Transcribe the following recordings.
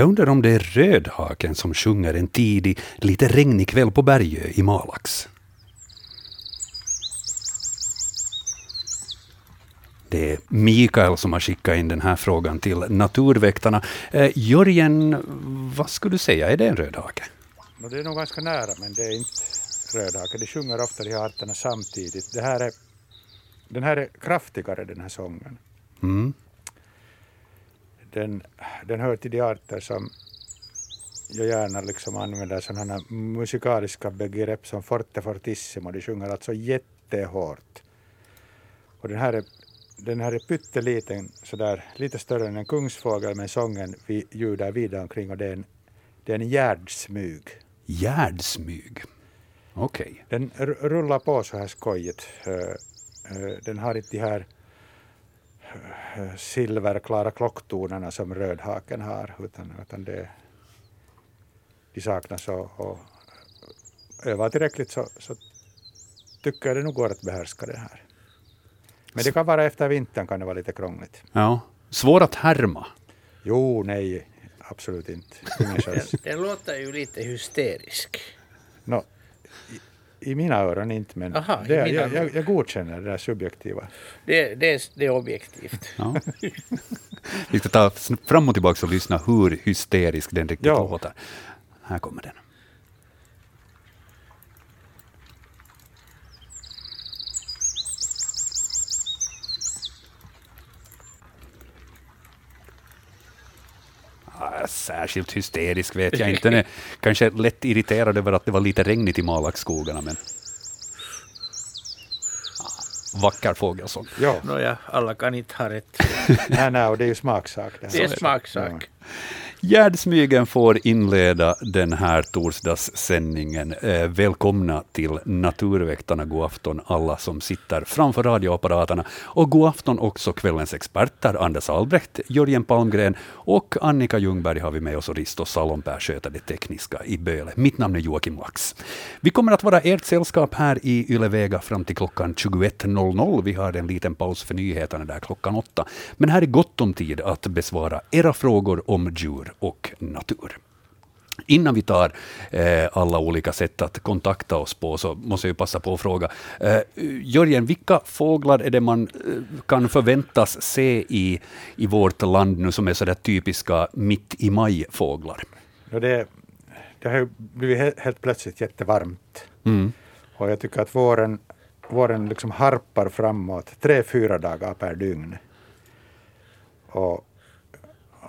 Jag undrar om det är Rödhaken som sjunger en tidig, lite regnig kväll på Bergö i Malax. Det är Mikael som har skickat in den här frågan till Naturväktarna. Eh, Jörgen, vad skulle du säga, är det en rödhake? Det är nog ganska nära, men det är inte rödhake. De sjunger ofta de här arterna samtidigt. Det här är, den här är kraftigare, den här sången. Mm. Den, den hör till de arter som jag gärna liksom använder sådana musikaliska begrepp som forte fortissimo. De sjunger alltså jättehårt. Och den här är den här är pytteliten, sådär, lite större än en kungsfågel, men sången vi ljudar vidare omkring och det är en, det är en gärdsmyg. Gärdsmyg? Okej. Okay. Den rullar på så här skojigt. Den har inte de här silverklara klocktonerna som rödhaken har, utan, utan det, de saknas. Och, och övar tillräckligt så, så tycker jag det nog går att behärska det här. Men det kan vara efter vintern kan det vara lite krångligt. Ja. Svår att härma? Jo, nej, absolut inte. Den låter ju lite hysterisk. No, i, mina öron inte, men Aha, det, jag, jag, jag, godkänner det där subjektiva. Det, det, det är objektivt. Ja. Vi ska ta fram och tillbaka och lyssna hur hysterisk den riktigt ja. låter. Här kommer den. Särskilt hysterisk vet jag inte. Kanske lätt irriterad över att det var lite regnigt i Malaxskogarna, men vacker fågelsång. Ja. Nåja, alla kan inte ha rätt. nej, nej, och det är ju smaksak. Det, det är smaksak. Ja. Gärdsmygen får inleda den här torsdagssändningen. Eh, välkomna till Naturväktarna. God afton alla som sitter framför radioapparaterna. Och god afton också kvällens experter Anders Albrecht, Jörgen Palmgren och Annika Ljungberg har vi med oss och Risto Salonpää sköter det tekniska i Böle. Mitt namn är Joakim Lax. Vi kommer att vara ert sällskap här i Ylevega fram till klockan 21.00. Vi har en liten paus för nyheterna där klockan åtta. Men här är gott om tid att besvara era frågor om djur och natur. Innan vi tar eh, alla olika sätt att kontakta oss på, så måste jag passa på att fråga. Eh, Jörgen, vilka fåglar är det man eh, kan förväntas se i, i vårt land nu som är så där typiska mitt i maj-fåglar? Ja, det, det har ju blivit helt, helt plötsligt jättevarmt. Mm. Och jag tycker att våren, våren liksom harpar framåt tre, fyra dagar per dygn. Och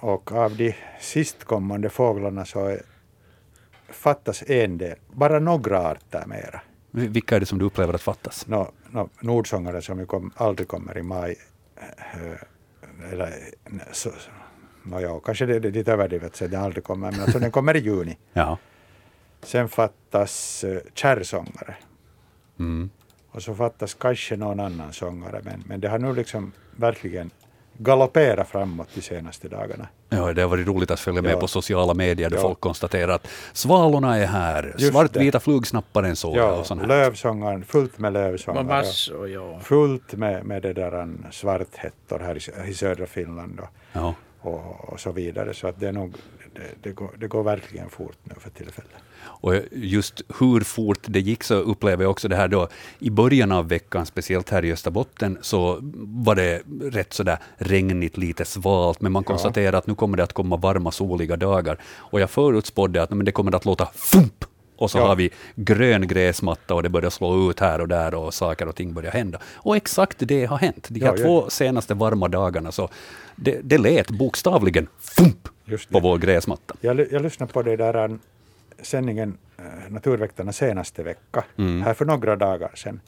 och av de sistkommande fåglarna så är, fattas en del, bara några arter mera. Vilka är det som du upplever att fattas? No, no, nordsångare som ju kom, aldrig kommer i maj. Eh, eller, så, no, ja, kanske det är lite överdrivet så den aldrig kommer, men alltså den kommer i juni. ja. Sen fattas uh, kärrsångare. Mm. Och så fattas kanske någon annan sångare, men, men det har nu liksom verkligen galoppera framåt de senaste dagarna. Ja, det har varit roligt att följa med ja. på sociala medier där ja. folk konstaterar att svalorna är här, svartvita flugsnapparen såg ja, och sånt Lövsångaren, fullt med lövsångare. Massor, ja. Fullt med, med det där svarthättor här i, i södra Finland och, ja. och, och, så vidare. Så att det, är nog, det, det, går, det går verkligen fort nu för tillfället. Och just hur fort det gick så upplever jag också det här då, i början av veckan, speciellt här i Österbotten, så var det rätt sådär regnigt, lite svalt, men man konstaterar ja. att nu kommer det att komma varma, soliga dagar. Och jag förutspådde att men det kommer att låta FUMP! Och så ja. har vi grön gräsmatta och det börjar slå ut här och där och saker och ting börjar hända. Och exakt det har hänt. De här ja, två senaste varma dagarna, så det, det lät bokstavligen FUMP! på vår gräsmatta. Jag, jag lyssnade på det där sändningen äh, Naturväktarna senaste vecka, mm. här för några dagar sedan.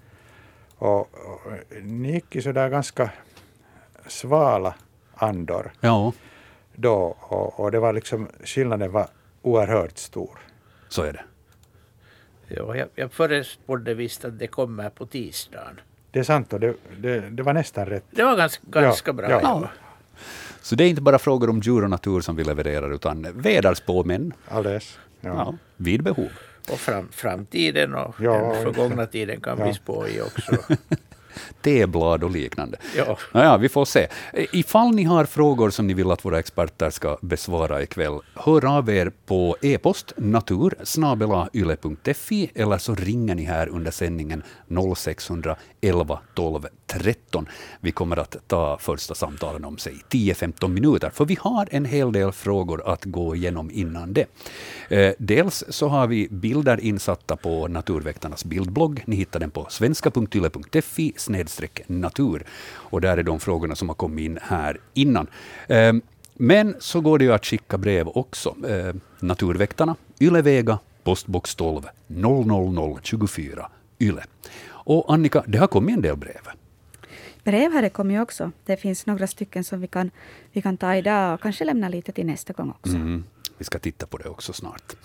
Och, och ni gick i sådär ganska svala andor ja. då och, och det var liksom, skillnaden var oerhört stor. Så är det. Ja, jag, jag förespådde visst att det kommer på tisdagen. Det är sant och det, det, det var nästan rätt. Det var ganska, ganska ja, bra. Ja. ja. Så det är inte bara frågor om djur och natur som vi levererar, utan väderspåmän. Alldeles. Ja. ja. vid behov. Och fram, framtiden och ja, den förgångna tiden kan ja. vi spå i också. teblad och liknande. Ja. Naja, vi får se. Ifall ni har frågor som ni vill att våra experter ska besvara ikväll, hör av er på e-post natur eller så ringer ni här under sändningen 0611 12 13. Vi kommer att ta första samtalen om sig 10-15 minuter, för vi har en hel del frågor att gå igenom innan det. Eh, dels så har vi bilder insatta på Naturväktarnas bildblogg. Ni hittar den på svenska.yle.fi natur. Och där är de frågorna som har kommit in här innan. Eh, men så går det ju att skicka brev också. Eh, Naturväktarna, Ylevega, postbox 12 00024 Yle. Och Annika, det har kommit en del brev. Brev har det kommit också. Det finns några stycken som vi kan, vi kan ta idag och kanske lämna lite till nästa gång också. Mm. Vi ska titta på det också snart.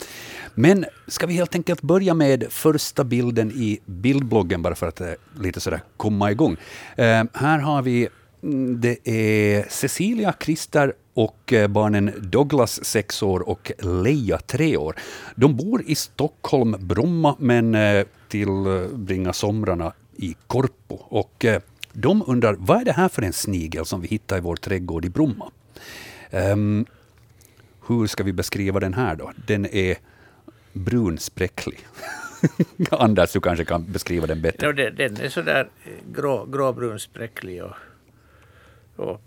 Men ska vi helt enkelt börja med första bilden i bildbloggen, bara för att eh, lite sådär komma igång. Eh, här har vi, mm, det är Cecilia, Krister och eh, barnen Douglas, 6 år, och Leia, 3 år. De bor i Stockholm, Bromma, men eh, tillbringar somrarna i Korpo. Och de undrar, vad är det här för en snigel som vi hittar i vår trädgård i Bromma? Um, hur ska vi beskriva den här då? Den är brunspräcklig. Anders, du kanske kan beskriva den bättre? Ja, den, den är sådär grå, gråbrunspräcklig och, och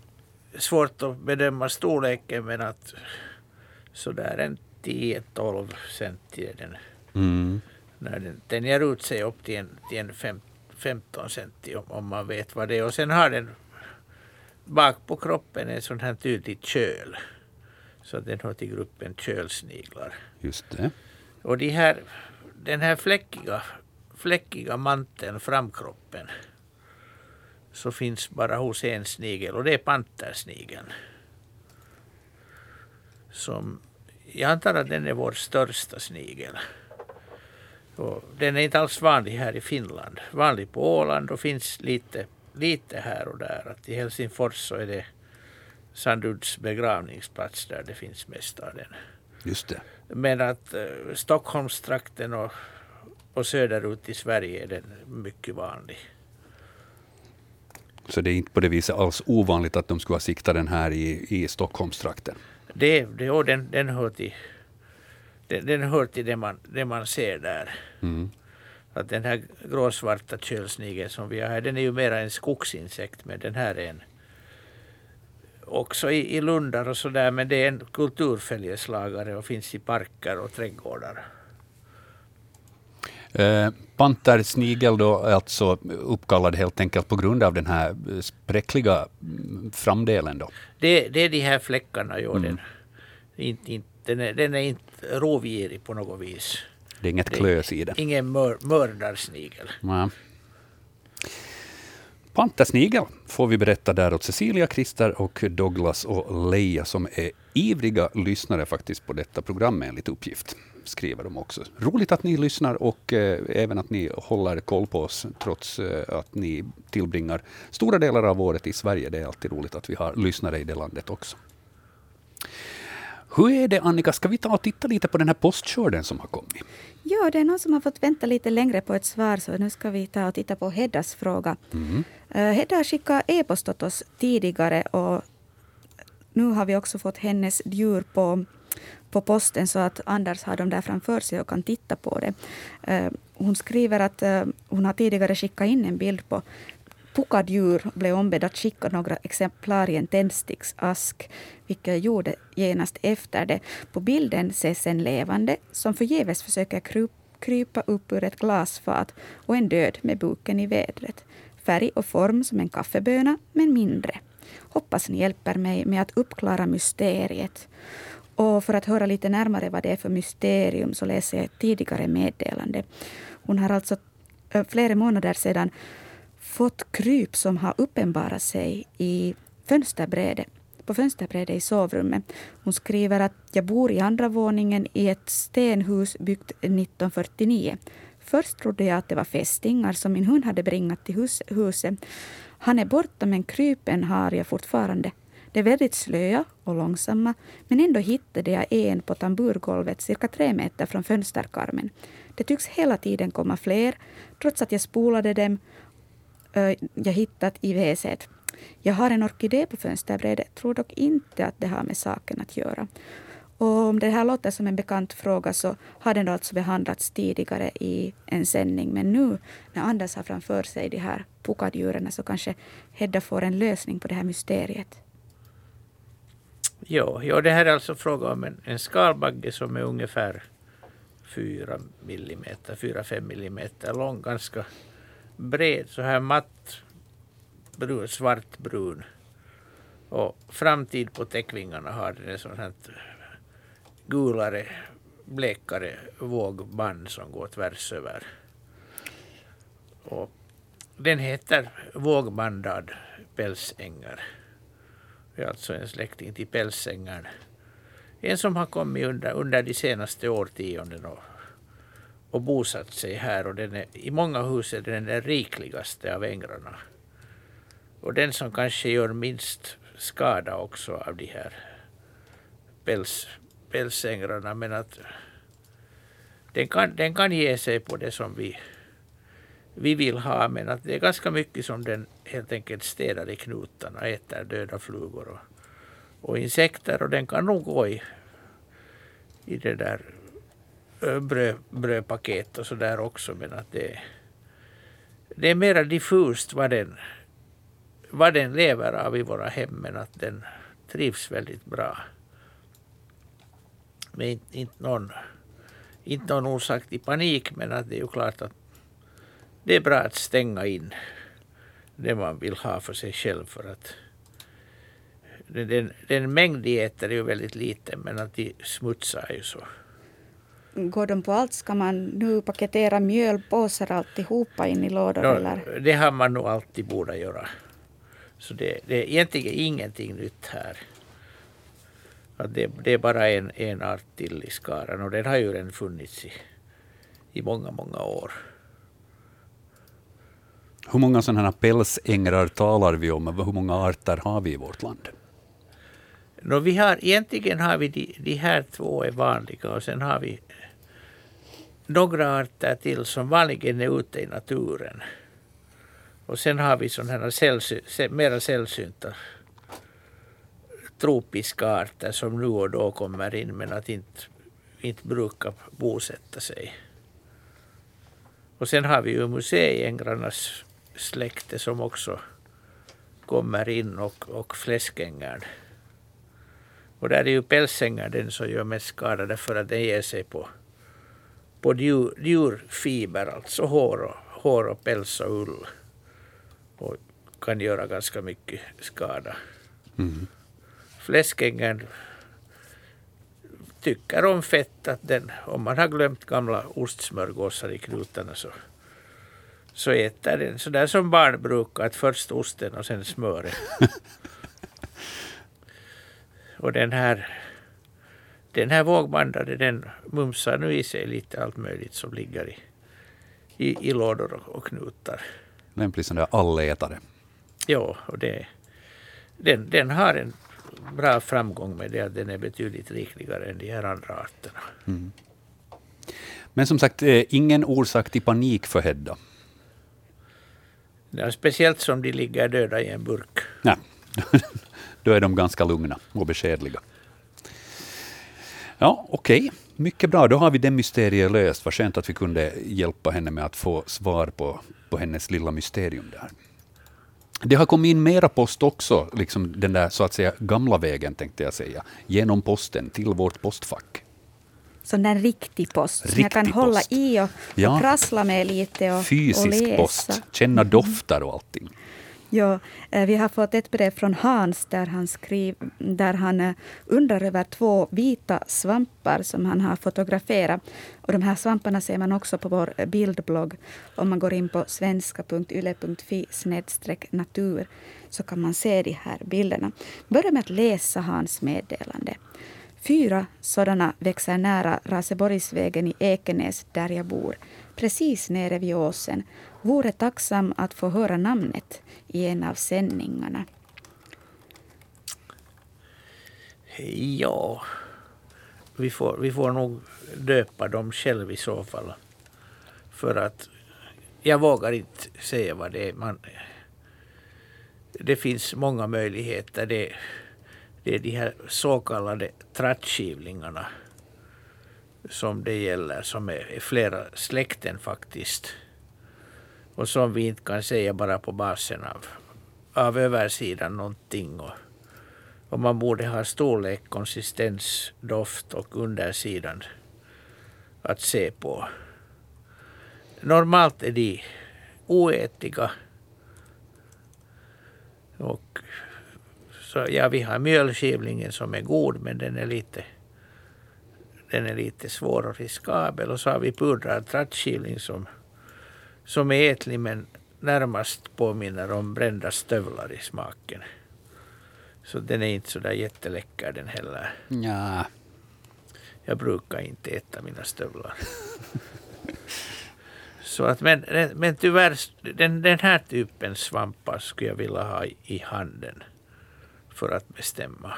svårt att bedöma storleken men att sådär en 10-12 centi är den. Mm. När den, den ger ut sig upp till en, till en fem, 15 centi om, om man vet vad det är. Och sen har den bak på kroppen en sån här tydligt köl. Så den hör till gruppen kölsniglar. Just det. Och de här, den här fläckiga, fläckiga manteln, framkroppen, så finns bara hos en snigel och det är pantersnigeln. Som, jag antar att den är vår största snigel. Och den är inte alls vanlig här i Finland. Vanlig på Åland och finns lite, lite här och där. Att I Helsingfors så är det Sanduds begravningsplats där det finns mest av den. Just det. Men att uh, Stockholmstrakten och, och söderut i Sverige är den mycket vanlig. Så det är inte på det viset alls ovanligt att de skulle ha siktat den här i, i Stockholmstrakten? Det, det, och den, den hör till, den, den hör till det, man, det man ser där. Mm. Att den här gråsvarta kölsnigeln som vi har här, den är ju mera en skogsinsekt, men den här är en också i, i lundar och sådär, men det är en kulturföljeslagare och finns i parker och trädgårdar. Eh, pantersnigel då är alltså uppkallad helt enkelt på grund av den här spräckliga mm, framdelen då? Det, det är de här fläckarna, jo, Mm. den, inte, inte, den, är, den är inte rovgirig på något vis. Det är inget klös i den? Ingen mör, mördarsnigel. Nej. Pantersnigel får vi berätta där åt Cecilia, Christer och Douglas och Leia som är ivriga lyssnare faktiskt på detta program enligt uppgift. Skriver de också. Roligt att ni lyssnar och eh, även att ni håller koll på oss trots eh, att ni tillbringar stora delar av året i Sverige. Det är alltid roligt att vi har lyssnare i det landet också. Hur är det Annika, ska vi ta och titta lite på den här postskörden som har kommit? Ja, det är någon som har fått vänta lite längre på ett svar, så nu ska vi ta och titta på Heddas fråga. Mm. Hedda har skickat e-post åt oss tidigare och nu har vi också fått hennes djur på, på posten så att Anders har dem där framför sig och kan titta på det. Eh, Hon skriver att eh, hon har tidigare skickat in en bild på puckad djur blev ombedd att skicka några exemplar i en tändsticksask, vilket jag gjorde genast efter det. På bilden ses en levande som förgäves försöker krypa upp ur ett glasfat och en död med buken i vädret. Färg och form som en kaffeböna, men mindre. Hoppas ni hjälper mig med att uppklara mysteriet. Och för att höra lite närmare vad det är för mysterium så läser jag ett tidigare meddelande. Hon har alltså flera månader sedan fått kryp som har uppenbarat sig i fönsterbrädet på fönsterbrädet i sovrummet. Hon skriver att jag bor i andra våningen i ett stenhus byggt 1949. Först trodde jag att det var fästingar som min hund hade bringat till hus huset. Han är borta men krypen har jag fortfarande. De är väldigt slöa och långsamma men ändå hittade jag en på tamburgolvet cirka tre meter från fönsterkarmen. Det tycks hela tiden komma fler trots att jag spolade dem jag hittat i WC. Jag har en orkidé på fönsterbrädet, tror dock inte att det har med saken att göra. Och om det här låter som en bekant fråga så har den alltså behandlats tidigare i en sändning. Men nu när Anders har framför sig de här pokadjuren så kanske Hedda får en lösning på det här mysteriet. Jo, ja det här är alltså fråga om en, en skalbagge som är ungefär 4 millimeter, 4-5 millimeter lång, ganska bred, så här matt brun, svartbrun. Och framtid på täckvingarna har den ett sånt här gulare, blekare vågband som går tvärs över. Och den heter vågbandad pälsängar. Det är alltså en släkting till pälsängar. En som har kommit under, under de senaste årtiondena och, och bosatt sig här. Och den är, I många hus är den den rikligaste av ängrarna. Och den som kanske gör minst skada också av de här päls, pälsängrarna. Men att den kan, den kan ge sig på det som vi, vi vill ha. Men att det är ganska mycket som den helt enkelt städar i knutarna, äter döda flugor och, och insekter. Och den kan nog gå i, i det där Eh, bröd, brödpaket och så där också. Men att det, det är mera diffust vad den, vad den lever av i våra hem. Men att den trivs väldigt bra. Men inte, inte, någon, inte någon orsak till panik. Men att det är ju klart att det är bra att stänga in det man vill ha för sig själv. För att den, den mängd de äter är ju väldigt liten men att de smutsar ju så. Går de på allt? Ska man nu paketera mjölpåsar alltihopa in i lådor? No, eller? Det har man nog alltid borde göra. Så det, det är egentligen ingenting nytt här. Det, det är bara en, en art till i skaran och den har ju redan funnits i, i många, många år. Hur många sådana här pälsängrar talar vi om? Hur många arter har vi i vårt land? No, vi har, egentligen har vi de, de här två är vanliga och sen har vi några arter till som vanligen är ute i naturen. Och sen har vi sådana här sällsy, mera sällsynta tropiska arter som nu och då kommer in men att inte, inte brukar bosätta sig. Och sen har vi ju museiängrarnas släkte som också kommer in och, och fläskängar. Och där är ju pälsängar den som gör mest skada därför att den ger sig på, på djur, djurfiber, alltså hår och, hår och päls och ull. Och kan göra ganska mycket skada. Mm. Fläskängen tycker om fett. Att den, om man har glömt gamla ostsmörgåsar i knutarna så, så äter den sådär som barn brukar. Att först osten och sen smöret. och den här, den här vågbandade den mumsar nu i sig lite allt möjligt som ligger i, i, i lådor och, och knutar. Lämplig sån där allätare. Ja, och det, den, den har en bra framgång med det att den är betydligt rikligare än de här andra arterna. Mm. Men som sagt, eh, ingen orsak till panik för Hedda. Ja, speciellt som de ligger döda i en burk. Nej, då är de ganska lugna och beskedliga. Ja, okej. Okay. Mycket bra, då har vi det mysteriet löst. Vad skönt att vi kunde hjälpa henne med att få svar på, på hennes lilla mysterium där. Det har kommit in mera post också, liksom den där så att säga gamla vägen tänkte jag säga, genom posten till vårt postfack. Sån där riktig post riktig som jag kan post. hålla i och, ja. och krassla med lite och, Fysisk och läsa. post, känna dofter och allting. Ja, eh, vi har fått ett brev från Hans där han, skriv, där han eh, undrar över två vita svampar som han har fotograferat. Och de här svamparna ser man också på vår bildblogg. Om man går in på svenska.yle.fi natur så kan man se de här bilderna. Börja med att läsa Hans meddelande. Fyra sådana växer nära Raseborgsvägen i Ekenäs där jag bor, precis nere vid åsen. Vore tacksam att få höra namnet i en av sändningarna. Ja, vi får, vi får nog döpa dem själv i så fall. För att jag vågar inte säga vad det är. Man, det finns många möjligheter. Det, det är de här så kallade trattskivlingarna som det gäller, som är flera släkten faktiskt. Och som vi inte kan säga bara på basen av, av översidan någonting. Och, och man borde ha storlek, konsistens, doft och undersidan att se på. Normalt är de oätliga. Och så, ja, vi har mjölskivlingen som är god men den är lite den är lite svår och riskabel. Och så har vi pudrad trattskivling som, som är ätlig men närmast påminner om brända stövlar i smaken. Så den är inte så där jätteläcker den heller. Ja. Jag brukar inte äta mina stövlar. Så att, men, men tyvärr, den, den här typen svampar skulle jag vilja ha i handen för att bestämma.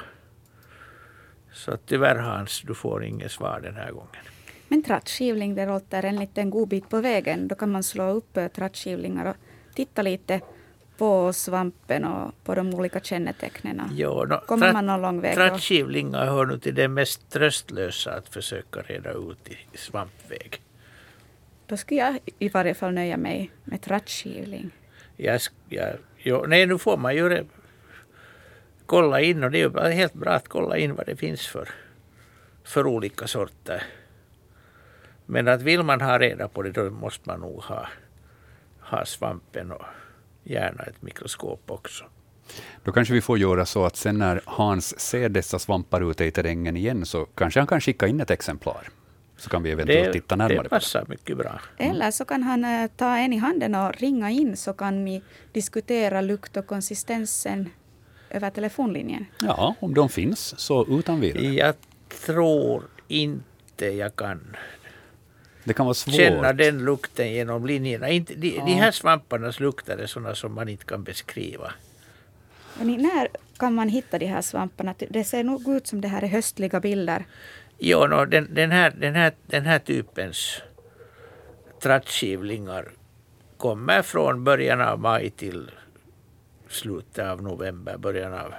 Så att tyvärr Hans, du får inget svar den här gången. Men trattskivling, det låter en liten god bit på vägen. Då kan man slå upp eh, trattskivlingar och titta lite på svampen och på de olika kännetecknen. Jo, no, Kommer man någon lång väg Trattskivlingar hör nu till det mest tröstlösa att försöka reda ut i svampväg. Då skulle jag i varje fall nöja mig med trattskivling. Jag, jag, jo, nej, nu får man ju kolla in och det är helt bra att kolla in vad det finns för, för olika sorter. Men att vill man ha reda på det då måste man nog ha, ha svampen och gärna ett mikroskop också. Då kanske vi får göra så att sen när Hans ser dessa svampar ute i terrängen igen så kanske han kan skicka in ett exemplar. Så kan vi eventuellt det, titta närmare det passar på det. mycket bra. Eller så kan han uh, ta en i handen och ringa in så kan ni diskutera lukt och konsistensen över telefonlinjen. Ja, om de finns så utan vidare. Jag tror inte jag kan det kan vara svårt. känna den lukten genom linjerna. Inte, de, ja. de här svamparnas lukter är sådana som man inte kan beskriva. Men när kan man hitta de här svamparna? Det ser nog ut som det här är höstliga bilder. Jo, no, den, den, här, den, här, den här typens trattskivlingar kommer från början av maj till slutet av november, början av,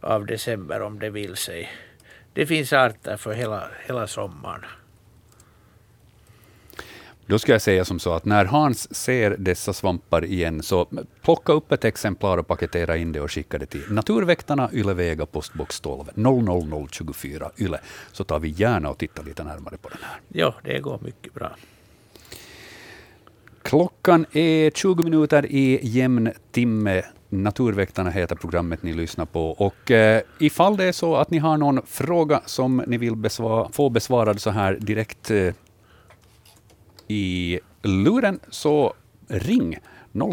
av december om det vill sig. Det finns arter för hela, hela sommaren. Då ska jag säga som så att när Hans ser dessa svampar igen, så plocka upp ett exemplar och paketera in det och skicka det till Naturväktarna, Ylevega, postbox 12 00024 Yle, så tar vi gärna och tittar lite närmare på den här. Ja, det går mycket bra. Klockan är 20 minuter i jämn timme. Naturväktarna heter programmet ni lyssnar på. Och eh, ifall det är så att ni har någon fråga som ni vill besvara, få besvarad så här direkt eh, i luren, så ring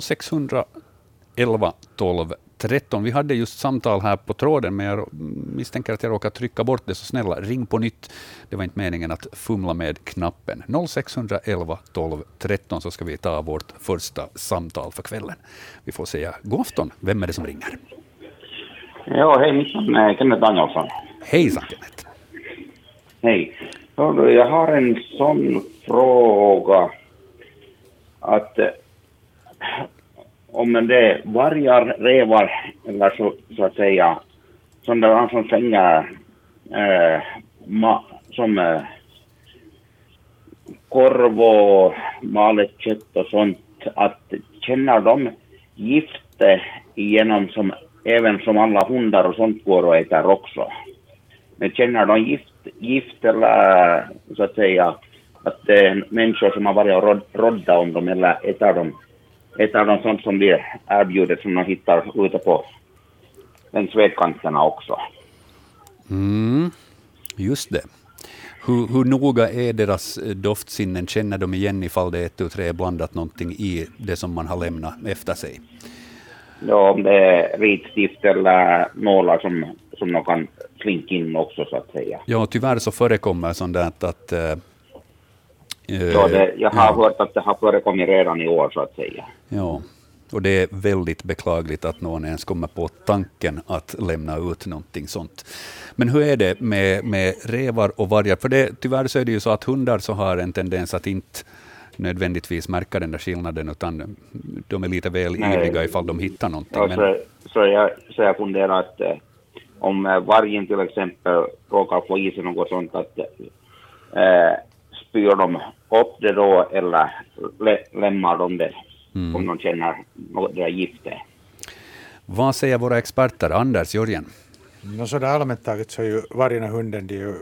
0611 12 13. Vi hade just samtal här på tråden, men jag misstänker att jag råkade trycka bort det, så snälla ring på nytt. Det var inte meningen att fumla med knappen. 0611 12 13 så ska vi ta vårt första samtal för kvällen. Vi får säga god afton. Vem är det som ringer? Ja, hej, mitt namn är Kenneth Danielsson. Hejsan Kenneth. Hej. Jag har en sån fråga att om det är vargar, revar eller så, så att säga sådana som fänger äh, eh, ma, som äh, korv och malet kött och sånt, att känner de gifte igenom som även som alla hundar och sånt går och äter också? Men känner de gift, gift eller så att säga att det är människor som har varit och rådda rodda om dem eller äter de ett av de sånt som blir erbjudet som man hittar ute på längs vägkanterna också. Mm, just det. Hur, hur noga är deras doftsinnen? Känner de igen ifall det är ett och tre blandat någonting i det som man har lämnat efter sig? Ja, om det är ritstift eller nålar som, som de kan slinka in också så att säga. Ja, tyvärr så förekommer sånt där att äh, Ja, det, jag har ja. hört att det har förekommit redan i år så att säga. Ja, och det är väldigt beklagligt att någon ens kommer på tanken att lämna ut någonting sånt. Men hur är det med, med revar och vargar? För det, tyvärr så är det ju så att hundar så har en tendens att inte nödvändigtvis märka den där skillnaden, utan de är lite väl ivriga ifall de hittar någonting. Ja, Men, så, så, jag, så jag funderar att eh, om eh, vargen till exempel råkar få i sig något sånt att eh, spyr de upp det då eller lä, lämnar de det Mm. om de känner där giftet? vad säger våra experter? Anders, Jörgen? No, så där allmänt taget så är ju vargen och hunden de är ju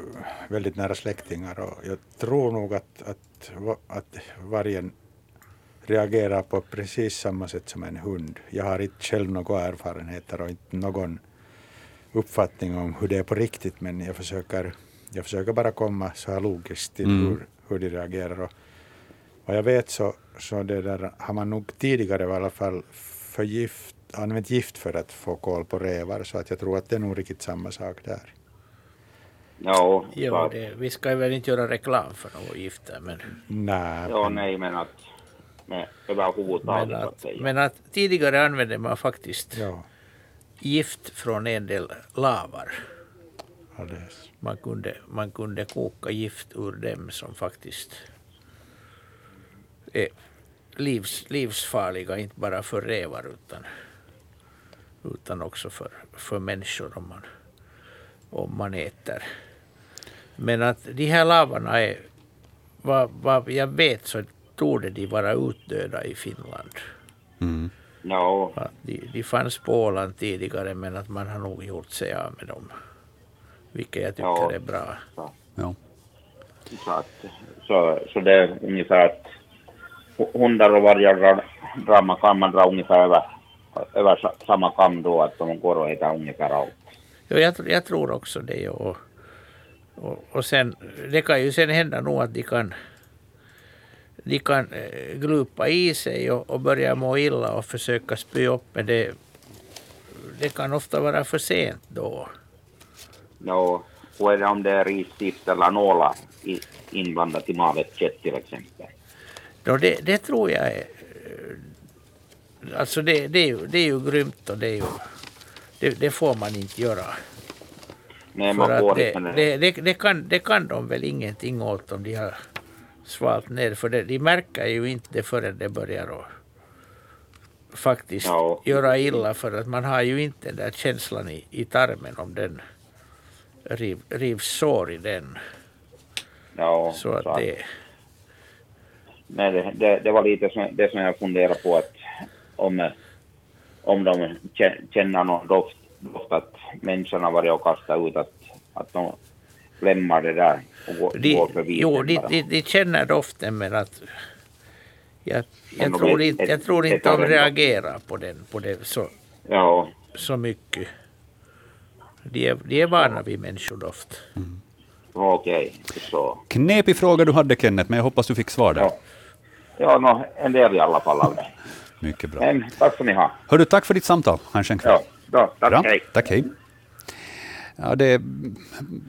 väldigt nära släktingar och jag tror nog att, att, att vargen reagerar på precis samma sätt som en hund. Jag har inte själv några erfarenheter och inte någon uppfattning om hur det är på riktigt men jag försöker, jag försöker bara komma så här logiskt till Mm. hur, hur de reagerar. Och vad jag vet så, så det där har man nog tidigare i alla fall förgift, använt gift för att få koll på rävar så att jag tror att det är nog riktigt samma sak där. Ja, Jo, så, det, vi ska väl inte göra reklam för något gift där, men, Nej, ja nej men att överhuvudtaget men, att men att tidigare använde man faktiskt Ja, gift från en del lavar. Alldeles. Man kunde, man kunde koka gift ur dem som faktiskt är livs, livsfarliga, inte bara för rävar utan, utan också för, för människor om man, om man äter. Men att de här lavarna är, vad, vad jag vet så torde de vara utdöda i Finland. Mm. Att de, de fanns på Åland tidigare men att man har nog gjort sig av med dem. Vilket jag tycker Ja. är bra. Ja. så, att, så, så det är ungefär att hu- hundar och vargar drar, drar man, kan man dra ungefär över, över sa- samma kam då, att de går och äter ungefär allt. Jo, jag, jag tror också det. Och, och, och sen, det kan ju sen hända nog att de kan, de kan eh, glupa i sig och, och börja må illa och försöka spy upp. Men det, det kan ofta vara för sent då. Ja, och är det om det är risstift eller nålar inblandat i malet kött till exempel? då det, det tror jag är... eh, Alltså det, det, är ju, det är ju grymt och det är ju... Det, det får man inte göra. Nej, För man att får det, det, det, det, kan, det kan de väl ingenting åt om de har svalt ner. För det, de märker ju inte det förrän det börjar att faktiskt Ja. göra illa. För att man har ju inte den där känslan i, i tarmen om den riv, rivs sår i den. Ja, Så att det... Nej, det, det, det var lite som, det som jag funderade på att om, om de kä- känner någon doft, doft att människorna varit och kastat ut att, att de lämnar det där och går, De, går förbi. jo, den de, de, de känner doften men att jag, Men jag, tror är- inte, jag ett- tror ett inte de reagerar på den, på det så, Ja, så mycket. De är, de är vana vid människodoft. okej. Så. Knepig fråga du hade, Kenneth, men jag hoppas du fick svar där. Ja, ja no, en del i alla fall av det. Mycket bra. Men tack ska ni ha. Hördu, tack för ditt samtal. Ha en skön kväll. Ja, då, tack, Bra. hej. Tack, hej. Ja, det är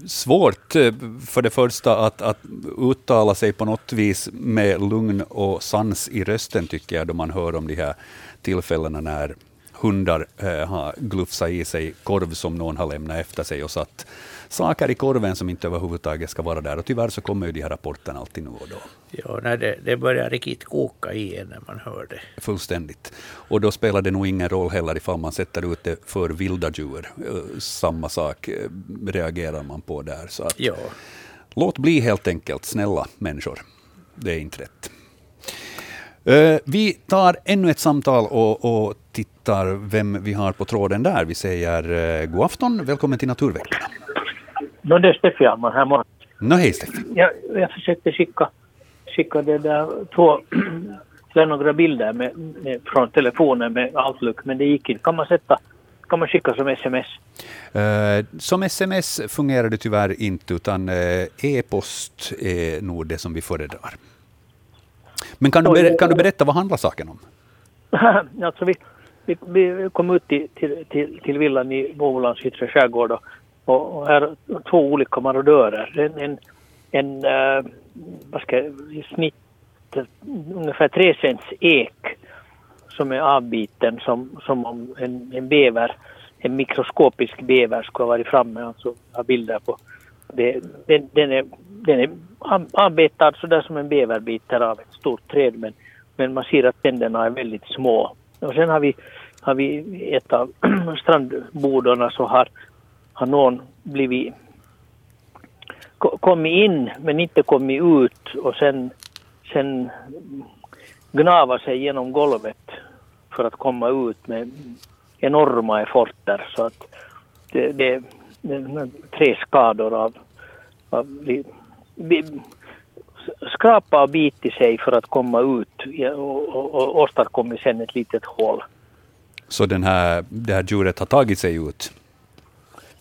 svårt eh, för det första att, att uttala sig på något vis med lugn och sans i rösten, tycker jag, då man hör om de här tillfällena när hundar eh, har glufsat i sig korv som någon har lämnat efter sig och satt saker i korven som inte överhuvudtaget ska vara där. Och tyvärr så kommer ju de här rapporterna alltid nu och då. Ja, när det, det börjar riktigt koka i en när man hör det. Fullständigt. Och då spelar det nog ingen roll heller ifall man sätter ut det för vilda djur. Eh, Samma sak eh, reagerar man på där. Så att, Ja, låt bli helt enkelt, snälla människor. Det är inte rätt. Eh, Vi tar ännu ett samtal och, och tittar vem vi har på tråden där. Vi säger eh, god afton, välkommen till Naturväktarna. No, det är Steffi Alman här. Nå hej Steffi. Jag, jag försökte skicka, skicka det där två, några bilder med, med, från telefonen med Outlook, men det gick inte. Kan man sätta, kan man skicka som sms? Eh, Som sms fungerar det tyvärr inte, utan eh, e-post är nog det som vi föredrar. Men kan du, kan du berätta vad handlar saken om? alltså vi, vi, vi kom ut till, till, till, till villan i Bohulands yttre skärgård och, och, här är två olika marodörer. En, en, en eh, vad ska jag, i snitt ungefär tre cents ek som är avbiten som, som om en, en bäver, en mikroskopisk bäver skulle ha varit framme. Alltså har bilder på. Det, den, den, är, den är ab- avbetad sådär som en bäver biter av ett stort träd men, men man ser att tänderna är väldigt små. Och sen har vi, har vi i ett av strandbodorna så har, har någon blivit kommit in men inte kommit ut och sen, sen gnava sig genom golvet för att komma ut med enorma efforter så att det, det, det är tre skador av, av skrapa och bitit sig för att komma ut och, och, och åstadkommit sen ett litet hål. Så den här, det här djuret har tagit sig ut?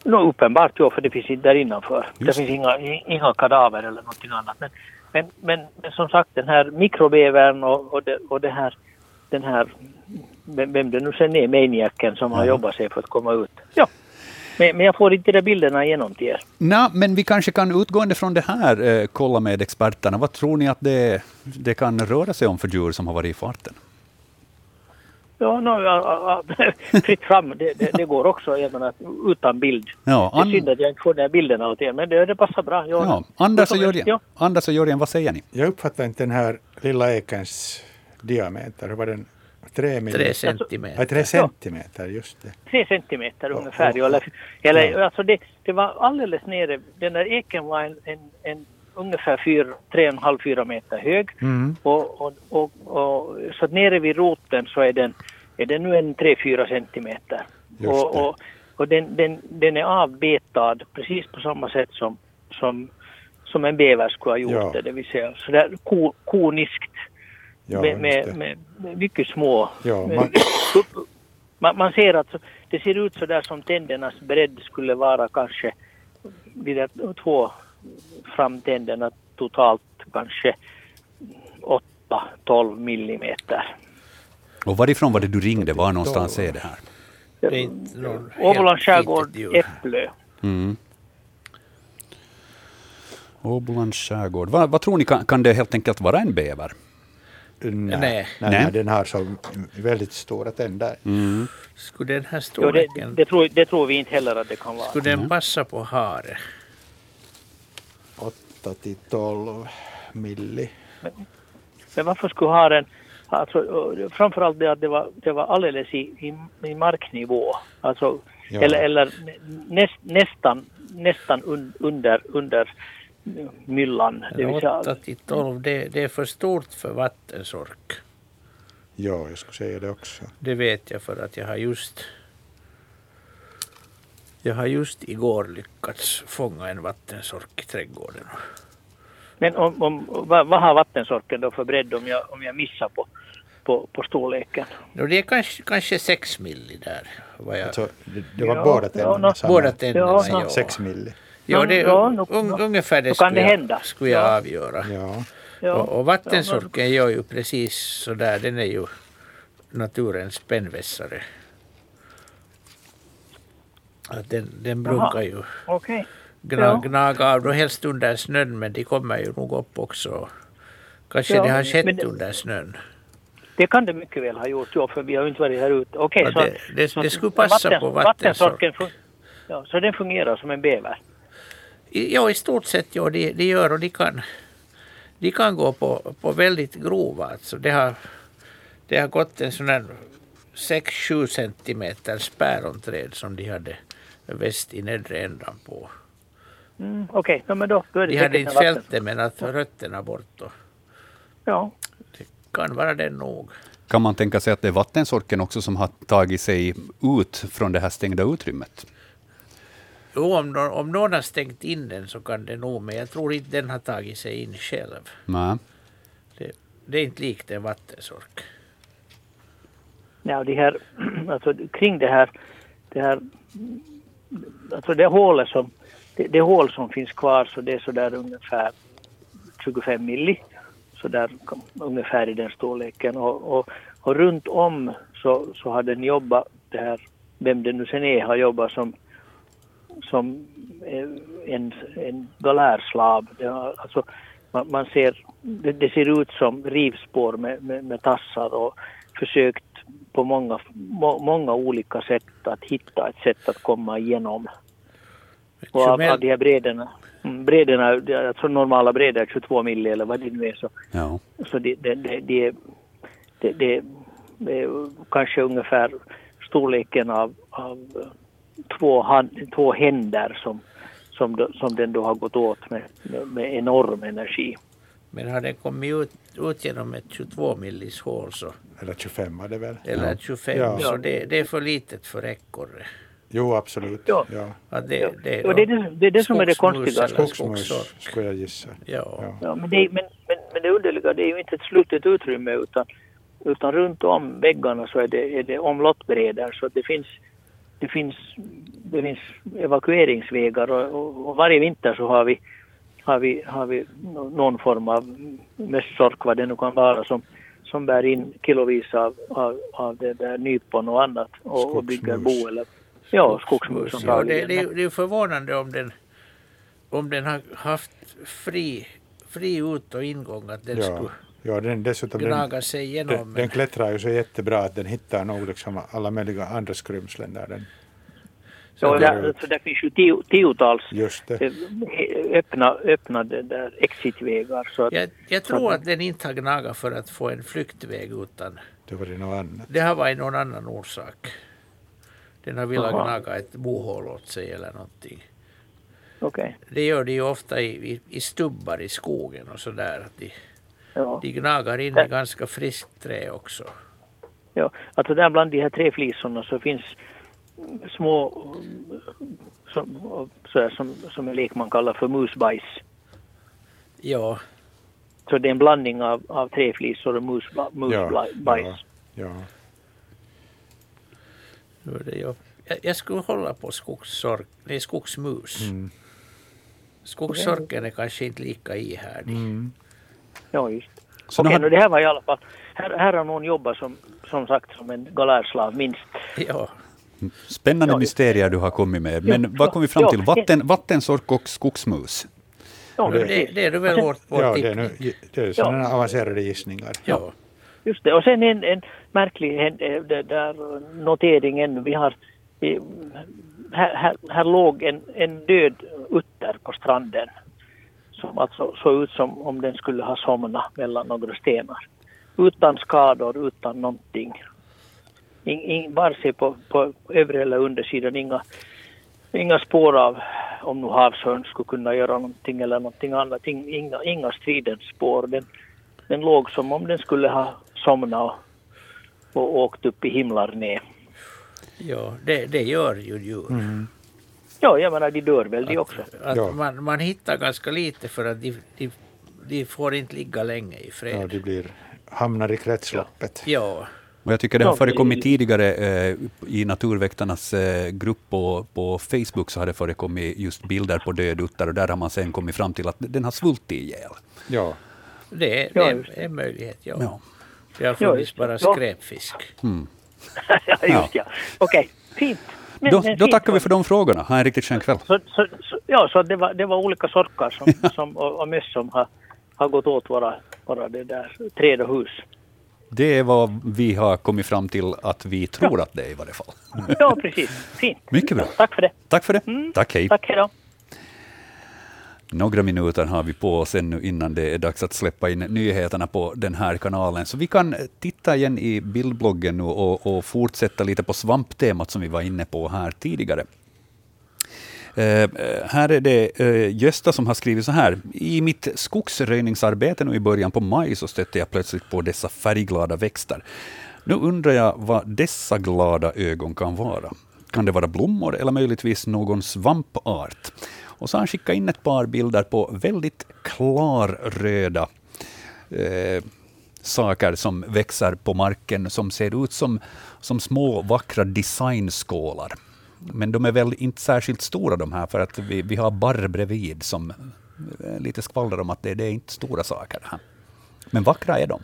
Nå, uppenbart ja, för det finns inte där innanför. Just det finns inga, inga kadaver eller någonting annat. Men, men, men, men som sagt den här mikrobävern och, och, det, och det här, den här, vem, vem det nu sen är, maniaken som har jobbat sig för att komma ut. Ja. Men, men jag får inte de bilderna igenom till er. Nå, men vi kanske kan utgående från det här eh, kolla med experterna. Vad tror ni att det, det kan röra sig om för djur som har varit i farten? Ja, no, ja, ja, fritt fram, det, det, det går också även att, utan bild. Ja, Det är An- synd att jag inte får de här bilderna åt er, men det, det passar bra. Ja. ja, Anders, och Jörgen, Ja. Anders och Jörgen, vad säger ni? Jag uppfattar inte den här lilla ekens diameter. Hur var den? Tre, Tre centimeter. Ja, tre centimeter, just det. Tre centimeter ungefär. ja, Eller, eller ja. alltså det, det var alldeles nere. Den där eken var en, en, en ungefär fyra, tre och en halv, fyra meter hög. Mm. Och, och, och, och, så nere vid roten så är den, är den nu en tre, fyra centimeter. Just Och, och, och den, den, den är avbetad precis på samma sätt som, som, som en bäver skulle ha gjort Ja. det. Det vill säga sådär ko, koniskt Ja, med, med, med, med mycket små. Ja, man- man, man ser att det ser ut så där som tändernas bredd skulle vara kanske vid de två framtänderna totalt kanske 8-12 millimeter. Och varifrån var det du ringde? Var någonstans är det här? Åbolands skärgård. Äpplö. Mm. Åbolands skärgård. Vad, vad tror ni, kan, kan det helt enkelt vara en bäver? Nej, Nej. nej, den har så väldigt stora tänder. Mm. Skulle den här Jo, det, storleken, det, tror, det tror vi inte heller att det kan vara. skulle den passa på hare? 8 till 12 milli. Men varför skulle ha den, alltså, framförallt det att det var, det var alldeles i, i, i marknivå. Alltså, Ja. eller, eller näst, nästan, nästan un, under, under myllan. Det vill säga, 8 till 12, det, det är för stort för vattensork. Ja, jag skulle säga det också. Det vet jag för att jag har just jag har just igår lyckats fånga en vattensork i trädgården. men om, om, vad, vad har vattensorken då för bredd om jag, om jag missar på, på, på storleken? No, det är kanske, kanske 6 milli där. Vad jag, Alltså, det, det var Ja, båda ja, tänderna samma. båda tänderna, Ja, ja. ja. 6 milli. Ja, det, Ja, nu- un, ungefär det skulle, det jag, hända. skulle jag Ja. avgöra. Ja. Och, och vattensorken gör ju precis så där. Den är ju naturens spännvässare. Att den, den brukar ju Okej. gna, Ja. gnaga av, då helst under snön, men de kommer ju nog upp också. Kanske Ja, det har skett det- under snön. Det kan det mycket väl ha gjort, ja, för vi har ju inte varit här ute. Okej, Ja, så, det- det- så det skulle passa på vattensorken. fun- Ja, så den fungerar som en bäver. Ja, i stort sett ja, de, de gör och de kan, de kan gå på, på väldigt grova. Alltså det, har, det har gått en sån här 6-7 centimeters päronträd som de hade väst i nedre ändan på. Mm, Okej, ja, men då, då är det De hade inte fällt det men att rötterna bort. Och Ja, kan vara det nog. Kan man tänka sig att det är vattensorken också som har tagit sig ut från det här stängda utrymmet? Jo, om, nå- om någon har stängt in den så kan det nog, men jag tror inte den har tagit sig in själv. Nej. Det, det är inte likt en vattensork. ja de här, alltså kring det här, det här, alltså det hålet som, det, det hål som finns kvar så det är så där ungefär 25 milli. Så där kom- ungefär i den storleken och, och, och runt om så, så har den jobbat, det här, vem det nu sen är, har jobbat som som en, en har, alltså, man, man ser, det, det ser ut som rivspår med, med, med tassar och försökt på många, må, många olika sätt att hitta ett sätt att komma igenom. Och av, av de här bredderna. mm, bredderna, tror normala bredder är 22 milli eller vad det nu är. Så, Ja. så det, det, det, det, det, det, det är kanske ungefär storleken av, av två, hand, två händer som, som, som den då har gått åt med, med, enorm energi. Men har den kommit ut, ut genom ett 22 millis hål så, Eller 25 var det väl? eller ett 25 Ja. så det, det är för litet för ekorre. Jo, absolut. Ja. Ja. Att det, det, Och det är det, det, är det som är det konstiga. Skogsmus skulle jag gissa. Ja. Ja. Ja, men, det, men, men, men det underliga det är ju inte ett slutet utrymme utan, utan runt om väggarna så är det, är det omlottbrädor så att det finns, det finns, det finns evakueringsvägar och, och, och varje vinter så har vi, har vi, har vi nå- någon form av mössork vad det nu kan vara som, som bär in kilovis av, av, av det där nypon och annat och, och bygger bo eller ja, skogsmus Ja, det, det, är- det är förvånande om den, om den har haft fri, fri ut och ingång att den Ja. skulle Ja, den, dessutom den, gnaga sig igenom. den, den klättrar ju så jättebra att den hittar nog liksom alla möjliga andra skrymslen där. Den, Så det- där, så där finns ju tio, tiotals just det. eh, öppna, öppna där exitvägar. Så att, jag, jag tror att den inte har gnagat för att få en flyktväg utan Det var det något annat. det har varit någon annan orsak. Den har velat Aha. gnaga ett bohål åt sig eller någonting. okej. Det gör de ju ofta i, i, i stubbar i skogen och sådär. att De, Ja. de gnagar in i ganska friskt trä också. Ja. Alltså där bland de här tre flisorna så finns små som, så här, som, som en lekman kallar för musbajs. Ja, Så det är en blandning av, av träflisor och musba, musbajs. ja, ja. nu det ju. Jag, jag skulle hålla på skogssork, nej, skogsmus. Mm. Skogssorken är kanske inte lika ihärdig. Mm. Ja, just. Så Okej, har- det här var i alla fall. Här, här har någon jobbat som, som sagt som en galärslav minst. Ja, Spännande Ja, mysterier du har kommit med. Men Ja, vad kom vi fram ja, till? Vatten, vattensork och skogsmus. Ja, det, precis. det är du väl vårt, vår Ja, det är, nu, det är sådana avancerade gissningar. Ja. Just det. Och sen en, en märklig hän- eh, det där noteringen. Vi har, vi, här, här, här låg en, en död utter på stranden. Som alltså såg ut som om den skulle ha somnat mellan några stenar. Utan skador, utan någonting. In, in, vare sig på, på övre eller undersidan inga, inga spår av om nu havsörn skulle kunna göra någonting eller någonting annat. In, inga, inga stridens spår. Den, den låg som om den skulle ha somnat och, och åkt upp i himlar ner. Ja, det, det gör ju djur. Mm. Ja, jag menar de dör väl de också. Att Ja. man, man hittar ganska lite för att de, de, de får inte ligga länge i Ja, fred. de blir, hamnar i kretsloppet. Ja, Och jag tycker det har Ja, förekommit tidigare eh, i Naturväktarnas eh, grupp på, på Facebook så har det förekommit just bilder på döduttar och där har man sen kommit fram till att den har svultit ihjäl. Ja, det, är- Ja, det är en möjlighet. Ja. Ja. Det har Ja, funnits bara Ja. skräpfisk. ja, just ja. Okej, fint. Men- Då, då tackar vi för de frågorna. Ha en riktigt skön kväll. Så, så, så, ja, så det var, det var olika sorkar som, som, och, och möss som har, har gått åt våra, våra det där träd och hus. Det är vad vi har kommit fram till att vi tror att det är i varje fall. Ja, precis. Fint. Mycket bra. Tack för det. Tack för det. Mm. Tack, hej. Tack, hej då. Några minuter har vi på oss ännu innan det är dags att släppa in nyheterna på den här kanalen. Så vi kan titta igen i bildbloggen nu och, och fortsätta lite på svamptemat som vi var inne på här tidigare. Uh, här är det uh, Gösta som har skrivit så här. I mitt skogsröjningsarbete nu i början på maj så stötte jag plötsligt på dessa färgglada växter. Nu undrar jag vad dessa glada ögon kan vara. Kan det vara blommor eller möjligtvis någon svampart? Och så har han skickat in ett par bilder på väldigt klarröda eh, saker som växer på marken som ser ut som, som små vackra designskålar. Men de är väl inte särskilt stora de här för att vi, vi har barr bredvid som eh, lite skvallrar om att det, det är inte stora saker. Här. Men vackra är de.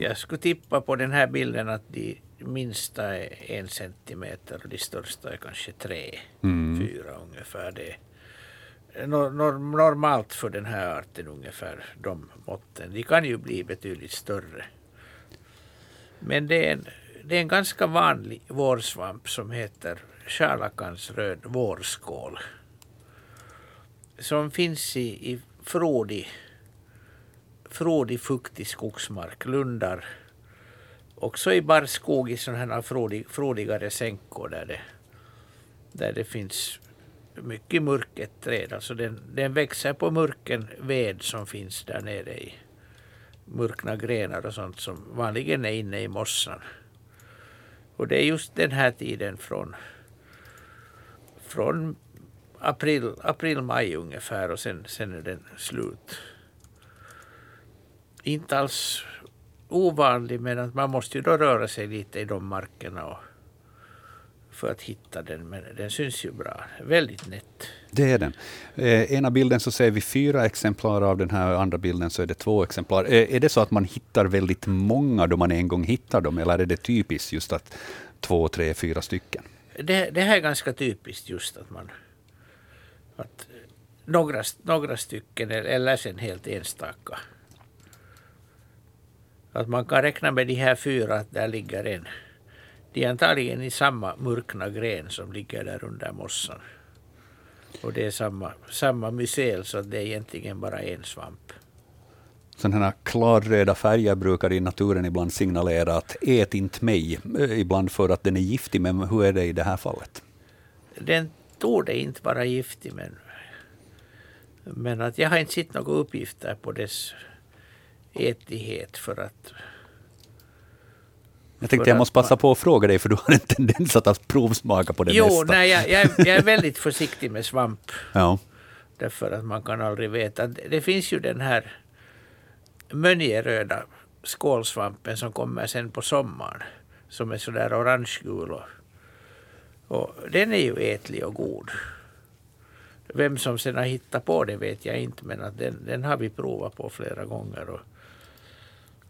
Jag skulle tippa på den här bilden att de minsta är en centimeter och de största är kanske tre, fyra ungefär. Det är nor- nor- normalt för den här arten ungefär, de måtten. De kan ju bli betydligt större. Men det är en, det är en ganska vanlig vårsvamp som heter scharlakansröd vårskål. som finns i, i frodig, frodig fuktig skogsmark, lundar. Också i barrskog i sådana här frodig, frodigare sänkor där det, där det finns mycket murket träd. Alltså den, den växer på murken ved som finns där nere i murkna grenar och sånt som vanligen är inne i mossan. Och det är just den här tiden från, från april, april, maj ungefär och sen, sen är den slut. Inte alls ovanlig men att man måste ju då röra sig lite i de markerna och för att hitta den, men den syns ju bra. Väldigt nätt. Det är den. Eh, ena bilden så ser vi fyra exemplar av den här, andra bilden så är det två exemplar. Eh, är det så att man hittar väldigt många då man en gång hittar dem, eller är det typiskt just att två, tre, fyra stycken? Det, det här är ganska typiskt just att man att några, några stycken eller sen helt enstaka. Att man kan räkna med de här fyra, att där ligger en. De är antagligen i samma mörkna gren som ligger där under mossan. Och det är samma, samma mycel så det är egentligen bara en svamp. Sådana här klarröda färger brukar i naturen ibland signalera att ät inte mig, eh, ibland för att den är giftig, men hur är det i det här fallet? Den torde inte vara giftig, men, men att jag har inte sett några uppgifter på dess ätlighet för att jag tänkte jag måste passa på att fråga dig, för du har en tendens att provsmaka på det jo, mesta. Nej, jag, jag, jag är väldigt försiktig med svamp. Ja. Därför att man kan aldrig veta. Det finns ju den här mönjeröda skålsvampen som kommer sen på sommaren. Som är sådär orangegul. Och, och den är ju ätlig och god. Vem som sen har hittat på det vet jag inte, men att den, den har vi provat på flera gånger. Och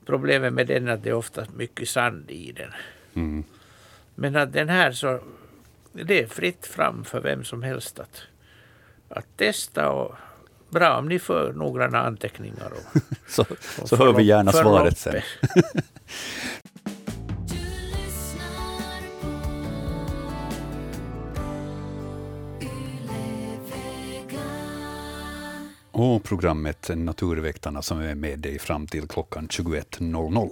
problemet med den är att det är ofta mycket sand i den. Mm. Men att den här så, det är fritt fram för vem som helst att, att testa och bra om ni för noggranna anteckningar. Och, så och så hör vi gärna svaret sen. och programmet Naturväktarna som är med dig fram till klockan 21.00.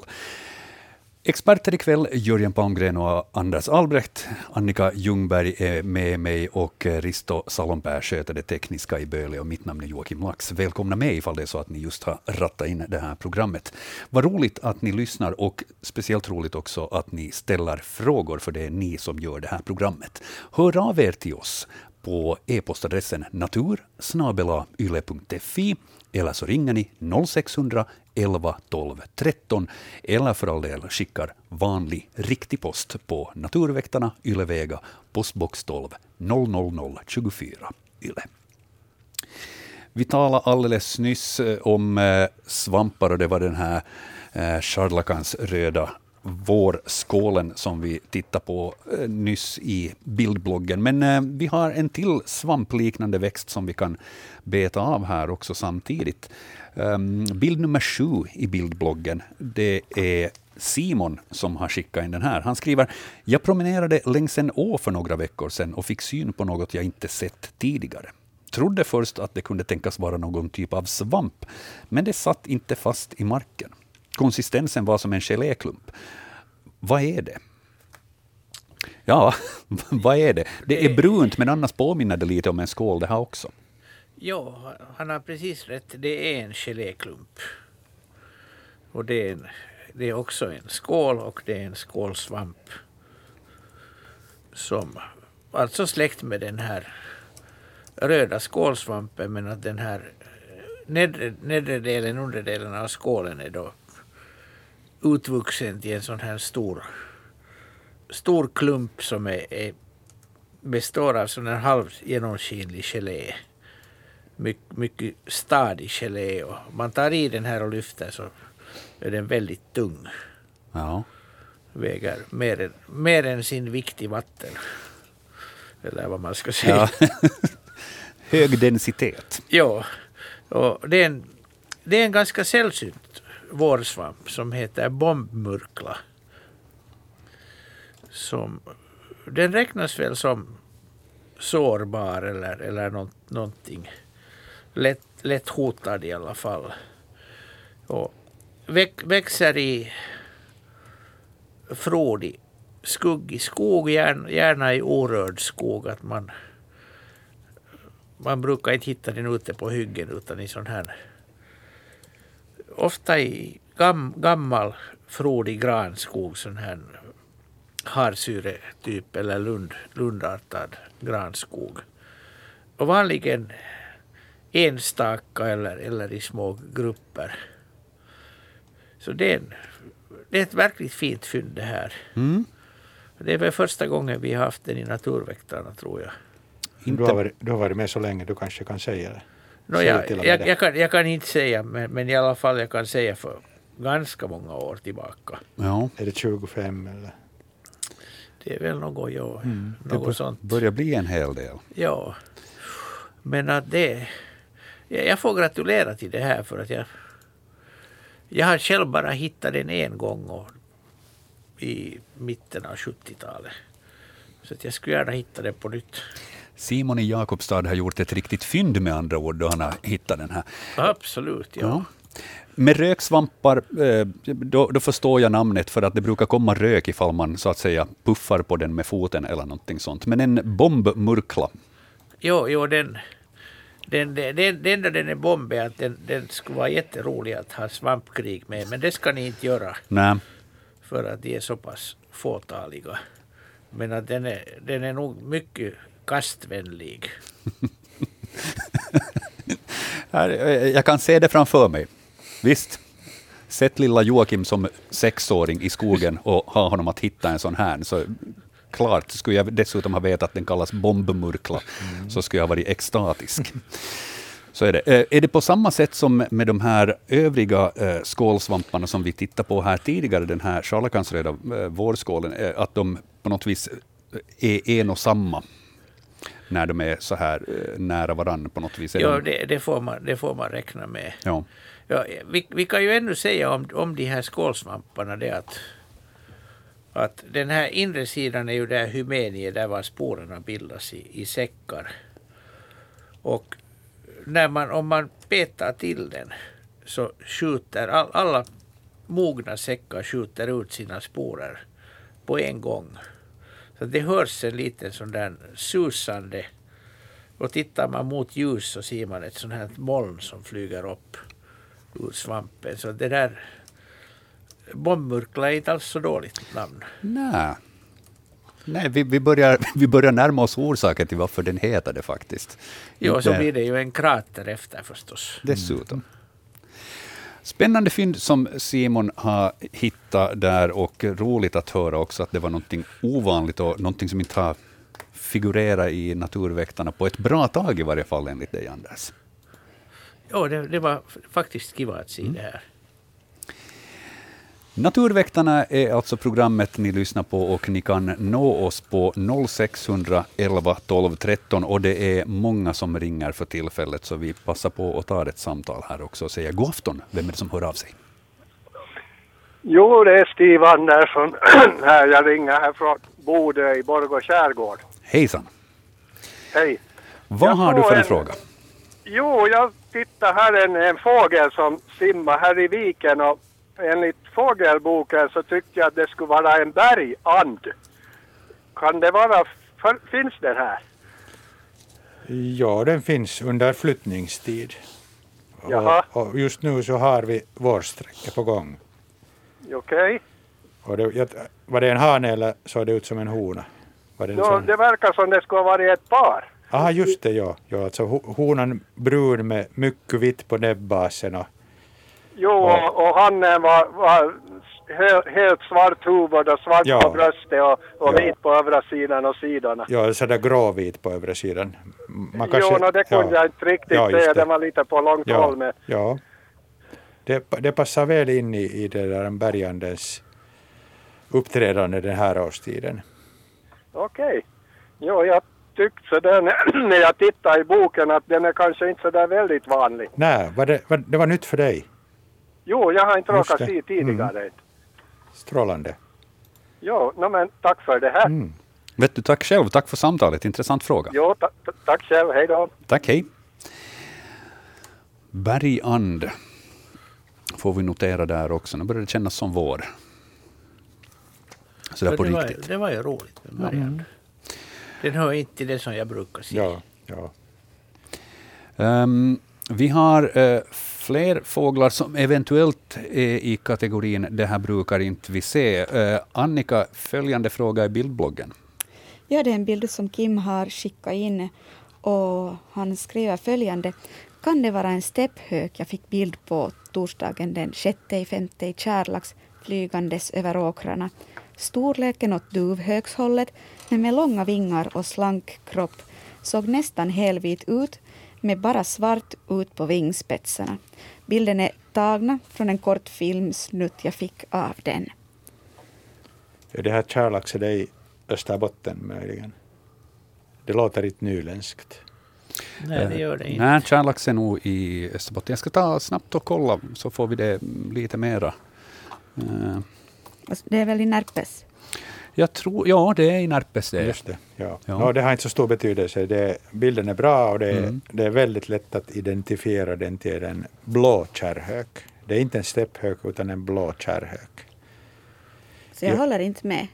Experter ikväll, Jörgen Palmgren och Anders Albrecht. Annika Ljungberg är med mig och Risto Salonpää sköter det tekniska i Böle och mitt namn är Joakim Lax. Välkomna med ifall det är så att ni just har rattat in det här programmet. Vad roligt att ni lyssnar och speciellt roligt också att ni ställer frågor, för det är ni som gör det här programmet. Hör av er till oss på e-postadressen natur eller så ringer ni 0600 11 12 13 eller för all del skickar vanlig riktig post på Naturväktarna, Ylevega, postbox 12 00024 Yle. Vi talade alldeles nyss eh, om eh, svampar och det var den här eh, charlakansröda vårskålen som vi tittade på eh, nyss i bildbloggen. Men eh, vi har en till svampliknande växt som vi kan beta av här också samtidigt. Ehm, bild nummer sju i bildbloggen, det är Simon som har skickat in den här. Han skriver, jag promenerade längs en å för några veckor sedan och fick syn på något jag inte sett tidigare. Trodde först att det kunde tänkas vara någon typ av svamp, men det satt inte fast i marken. Konsistensen var som en geléklump. Vad är det? Ja, vad är det? Det är brunt, men annars påminner det lite om en skål det här också. Ja, han har precis rätt. Det är en geléklump. Och det är, en, det är också en skål och det är en skålsvamp. Som alltså släkt med den här röda skålsvampen men att den här nedre, nedre delen, underdelen av skålen är då utvuxen till en sån här stor, stor klump som är, är består av sån här halvgenomskinlig gelé. My, mycket stadig gelé och man tar i den här och lyfter så är den väldigt tung. Ja. Väger mer än, mer än sin vikt i vatten. Eller vad man ska säga. Ja. Hög densitet. Ja, och det är en, det är en ganska sällsynt vårsvamp som heter bombmurkla. Som, den räknas väl som sårbar eller, eller någonting. lätt, lätt hotad i alla fall. Och väx, växer i frodig, skuggig skog, gärna, gärna i orörd skog. Att man, man brukar inte hitta den ute på hyggen utan i sån här ofta i gam, gammal frodig granskog, sån här harsyretyp eller lund, lundartad granskog. Och vanligen enstaka eller, eller i små grupper. Så det är, en, det är ett verkligt fint fynd det här. Mm. Det är väl första gången vi har haft den i Naturväktarna tror jag. Du, har varit, du har varit med så länge, du kanske kan säga det. No, jag, jag, det. jag, kan, jag kan inte säga, men, men i alla fall jag kan säga för ganska många år tillbaka. Ja. Är det 25 eller? Det är väl något, ja, Mm. Det något bör- sånt. börjar bli en hel del. Ja. Men att det... Jag jag får gratulera till det här för att jag... Jag har själv bara hittat den en gång och, i mitten av 70-talet. Så att jag skulle gärna hitta den på nytt. Simon i Jakobstad har gjort ett riktigt fynd med andra ord då han har hittat den här. Absolut, ja. Ja. Med röksvampar, eh, då, då förstår jag namnet för att det brukar komma rök ifall man så att säga puffar på den med foten eller någonting sånt. Men en bombmurkla, Jo, jo den, den, den, den, enda den är bomb är att den, den skulle vara jätterolig att ha svampkrig med. Men det ska ni inte göra nej, för att de är så pass fåtaliga. Men att den är, den är nog mycket kastvänlig. Här, eh, jag kan se det framför mig. Visst, sätt lilla Joakim som sexåring i skogen och ha honom att hitta en sån här. Så klart, skulle jag dessutom ha vetat att den kallas bombmurkla, så skulle jag ha varit extatisk. Så är det. Eh, Är det på samma sätt som med de här övriga eh, skålsvamparna som vi tittade på här tidigare, den här scharlakansröda vårskålen, att de på något vis är en och samma när de är så här eh, nära varandra på något vis? Ja, de- det, det, får man, det får man räkna med. ja. Ja, vi, vi kan ju ännu säga om, om de här skålsvamparna det att, att den här inre sidan är ju där hymenie, där var sporerna bildas i, i säckar. Och när man, om man petar till den så skjuter all, alla mogna säckar skjuter ut sina sporer på en gång. Så det hörs en liten sån där susande och tittar man mot ljus så ser man ett sånt här moln som flyger upp ur svampen. Så det där bombmurkla är inte alls så dåligt namn. Nej. Nej, vi, vi, börjar, vi börjar närma oss orsaken till varför den heter det faktiskt. Jo, så blir det ju en krater efter förstås. Dessutom. Spännande fynd som Simon har hittat där och roligt att höra också att det var någonting ovanligt och någonting som inte har figurerat i Naturväktarna på ett bra tag i varje fall enligt dig Anders. Jo, det, det var faktiskt kiva att se det här. Naturväktarna är alltså programmet ni lyssnar på och ni kan nå oss på 0611 12 13 och det är många som ringer för tillfället så vi passar på att ta ett samtal här också och säga god afton. Vem är det som hör av sig? Jo, det är Stig Andersson här. Jag ringer här från Bodö i Borgå skärgård. Hejsan! Hej. Vad Jag har du för en en- fråga? Jo, jag tittar här en, en fågel som simmar här i viken och enligt fågelboken så tyckte jag att det skulle vara en bergand. Kan det vara, för, finns den här? Ja, den finns under flyttningstid. Jaha. Och, och just nu så har vi vårsträcke på gång. Okej. Det, jag, var det en hane eller såg det ut som en hona? Var det No, sån? det verkar som det skulle ha varit ett par. Aha, just det, ja. ja alltså, ho- honan brun med mycket vitt på näbbasen och Jo, Ja. och, och hannen var, var he, helt svart huvud och svart Ja. på bröstet och, och Ja. vit på övre sidan och sidorna. ja, sådär gråvit på övre sidan. Man jo, no, det kunde jag inte riktigt Ja, se. det. Var lite på långt håll Ja, med. ja. Det, det passar väl in i, i det där bergandens uppträdande den här årstiden. Okej. Jo, jag tyckte så där när- jag tittade i boken att den är kanske inte så där väldigt vanlig. Nej, var det, var, det var nytt för dig. Jo, jag har inte råkat det. se tidigare. Strålande. Jo, no, men tack för det här. Mm. Vet du, tack själv. Tack för samtalet. Intressant fråga. Jo, ta, ta, tack själv. Hej då. Tack, hej. Bergand får vi notera där också. Nu börjar det kännas som vår. Sådär på det, var, riktigt. det var ju roligt med Marianne. Den hör inte till det som jag brukar säga. Ja, ja. Ehm, vi har eh, fler fåglar som eventuellt är i kategorin det här brukar inte vi se. Eh, Annika, följande fråga i bildbloggen. Ja, det är en bild som Kim har skickat in och han skriver följande. Kan det vara en stepphök jag fick bild på torsdagen den 6 5 i Kärlax flygandes över åkrarna. Storleken åt duvhökshållet men med långa vingar och slank kropp. Såg nästan helvit ut med bara svart ut på vingspetsarna. Bilden är tagna från en kort filmsnutt jag fick av den. Är det här Kärlax, är det i Österbotten möjligen? Det låter inte nyländskt. Nej, det gör det inte. Nej, Kärlax är nog i Österbotten. Jag ska ta snabbt och kolla så får vi det lite mera. Eh, Alltså, Det är väl i Närpes? Jag tror, ja, det är i Närpes det. Just det. Ja. Ja. Ja. det har inte så stor betydelse. Det, bilden är bra och det, är- Mm. det är väldigt lätt att identifiera den till en blå kärrhök. Det är inte en stepphök utan en blå kärrhök. Så jag Ja. håller inte med.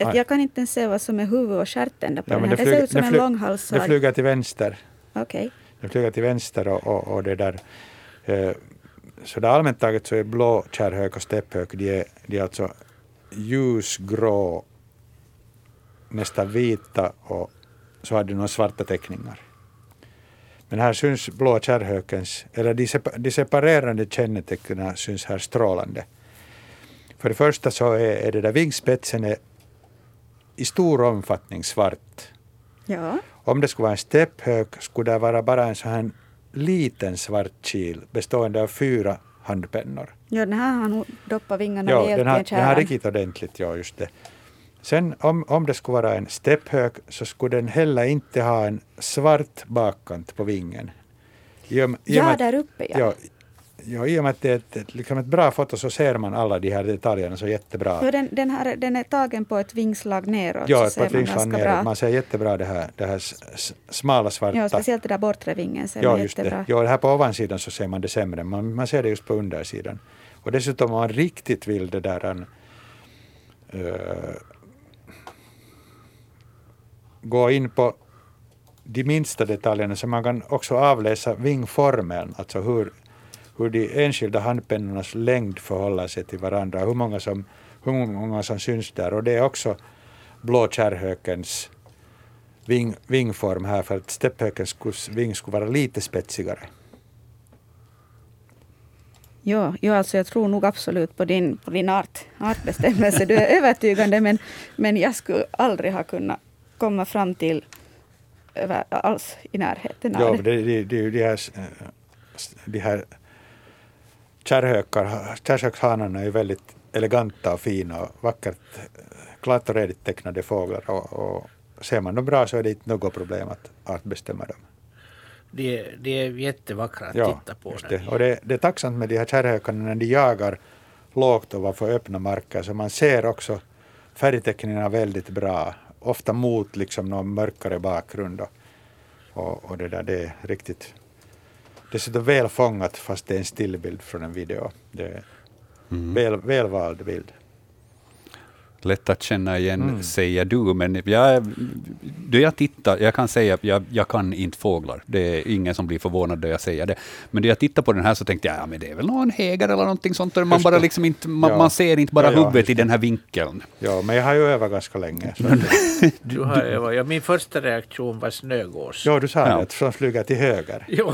Att. Jag kan inte ens se vad som är huvud och stjärten där på Ja, den här. det Det, flyger- ser ut som det en långhalsad. Det flyger till vänster. Okej. Den flyger till vänster och, och, och det där. Eh, så där allmänt taget så är blå kärrhök och stepphök, de är, de är alltså ljusgrå, nästan vita och så har de några svarta teckningar. Men här syns blå kärrhökens, eller de separerande kännetecknen syns här strålande. För det första så är, är det där vingspetsen är i stor omfattning svart. Ja. Om det skulle vara en stepphök skulle det vara bara en sån här liten svart kil bestående av fyra handpennor. ja, den här har nog doppat vingarna Ja, rejält den i har, en den kärra. riktigt ordentligt, ja just det. Sen om, om det skulle vara en stepphök så skulle den heller inte ha en svart bakkant på vingen. I i Ja, där uppe ja. ja. Ja, i och med att det är ett, liksom ett bra foto så ser man alla de här detaljerna så jättebra. Ja, den, den, här, den är tagen på ett vingslag neråt. Ja, på ett vingslag neråt. bra. Man ser jättebra det här, det här smala svarta. Ja, speciellt det där bortre vingen ser Ja, man just jättebra. det. Ja, här på ovansidan så ser man det sämre. Man, man ser det just på undersidan. Och dessutom om man riktigt vill det där en, eh, gå in på de minsta detaljerna så man kan också avläsa vingformen, alltså hur, hur de enskilda handpennornas längd förhåller sig till varandra, hur många som, hur många som syns där. Och det är också blå kärrhökens ving, vingform här för att stepphökens ving skulle vara lite spetsigare. Ja, ja, alltså jag tror nog absolut på din, på din art, artbestämmelse. Du är övertygande, men, men jag skulle aldrig ha kunnat komma fram till över, alls i närheten av Ja, det. är ju de här, eh, de här kärrhökshanarna är väldigt eleganta och fina och vackert, eh, klart och redigt tecknade fåglar. Och, och ser man dem bra så är det inte något problem att artbestämma dem. De, är- de är jättevackra att Ja, titta på. just det. de- Och det, det är tacksamt med de här kärrhökarna när de jagar lågt ovanför öppna marker så man ser också färgteckningarna väldigt bra. Ofta mot liksom någon mörkare bakgrund. Och, och, och det där det är riktigt dessutom väl fångat fast det är en stillbild från en video. Det är Mm. väl, välvald bild. Lätt att känna igen, Mm. säger du, men jag, då jag tittar, jag kan säga att jag, jag kan inte fåglar. Det är ingen som blir förvånad då jag säger det. Men då jag tittar på den här så tänkte jag, ja men det är väl någon häger eller någonting sånt. och Man, Just bara liksom inte, man, Ja. man ser inte bara Ja, ja, huvudet i den här vinkeln. Ja, men jag har ju övat ganska länge. Så. Du har, övat. ja, min första reaktion var snögås. ja, du sa Ja. det, de flyger till höger. Jo.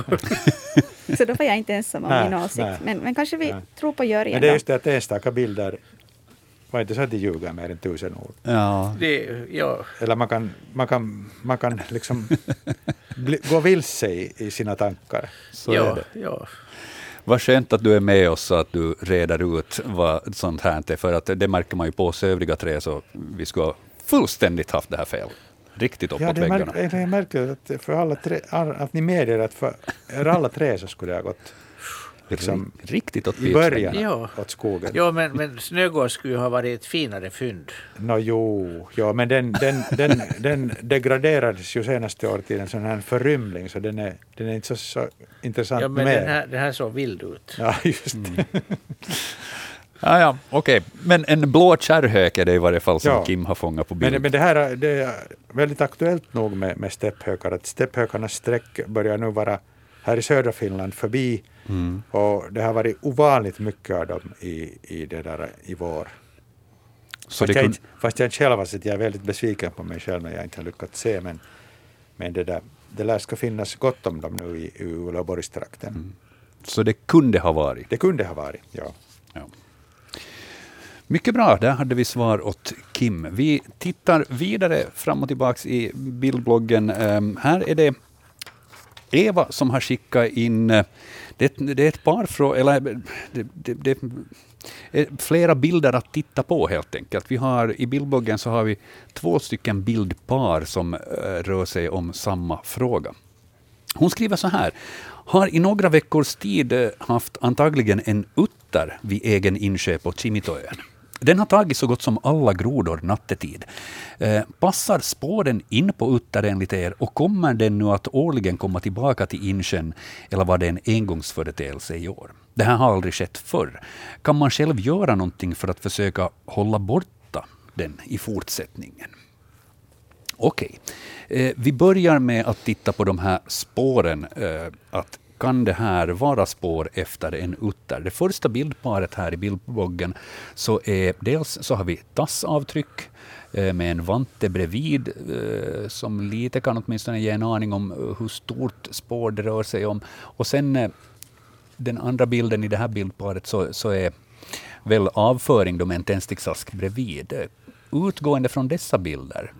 Så då var jag inte ensam om min åsikt. Men, men kanske vi Nej. tror på Jörgen Men det är just det att enstaka bilder var inte så att de ljuger mer än tusen ord. Ja. Det, ja, Eller man kan, man kan, man kan liksom bli, gå vilse i, i sina tankar. Så är ja, det. ja. Vad skönt att du är med oss så att du reder ut vad sånt här är, för att det märker man ju på oss övriga tre, så vi skulle ha fullständigt haft det här fel. Riktigt uppåt Ja, det väggarna. märk, det är märkligt att, för alla tre, att ni medger att för er alla tre så skulle det ha gått liksom Riktigt åt i början Ja. åt skogen. Jo, men, men Snögård skulle ju ha varit ett finare fynd. Nå jo, jo men den, den, den, den degraderades ju senaste året till en sån här förrymling så den är, den är inte så, så intressant Ja, men mer. den här, den här såg vild ut. Ja, just det. Ja, ja, okej. Men en blå kärrhök är det i varje fall som Ja. Kim har fångat på bild. Men, men det här är- det är väldigt aktuellt nog med, med stepphökar. Att stepphökarnas streck börjar nu vara här i södra Finland förbi. Mm. Och det har varit ovanligt mycket av dem i, i, det där, i vår. Så Fast, det jag, inte, fast jag själv har sett, jag är väldigt besviken på mig själv när jag inte har lyckats se. Men, men det, där, det lär ska finnas gott om dem nu i, i Uleåborgstrakten. Mm. så det kunde ha varit. Det kunde ha varit, ja. Ja. Mycket bra, där hade vi svar åt Kim. Vi tittar vidare fram och tillbaka i bildbloggen. Ehm, här är det Eva som har skickat in, eh, det, det är ett par eller eh, det, det, det är flera bilder att titta på helt enkelt. Vi har, I bildbloggen så har vi två stycken bildpar som eh, rör sig om samma fråga. Hon skriver så här. Har i några veckors tid haft antagligen en utter vid egen insjö på Kimitoön. Den har tagit så gott som alla grodor nattetid. Eh, passar spåren in på uttern enligt er och kommer den nu att årligen komma tillbaka till insjön eller var det en engångsföreteelse i år? Det här har aldrig skett förr. Kan man själv göra någonting för att försöka hålla borta den i fortsättningen? Okej. Eh, vi börjar med att titta på de här spåren. Eh, att kan det här vara spår efter en utter? Det första bildparet här i bildbloggen så är dels så har vi tassavtryck eh, med en vante bredvid eh, som lite kan åtminstone ge en aning om eh, hur stort spår det rör sig om. Och sen den andra bilden i det här bildparet så, så är väl avföring då med en tändsticksask bredvid. Utgående från dessa bilder,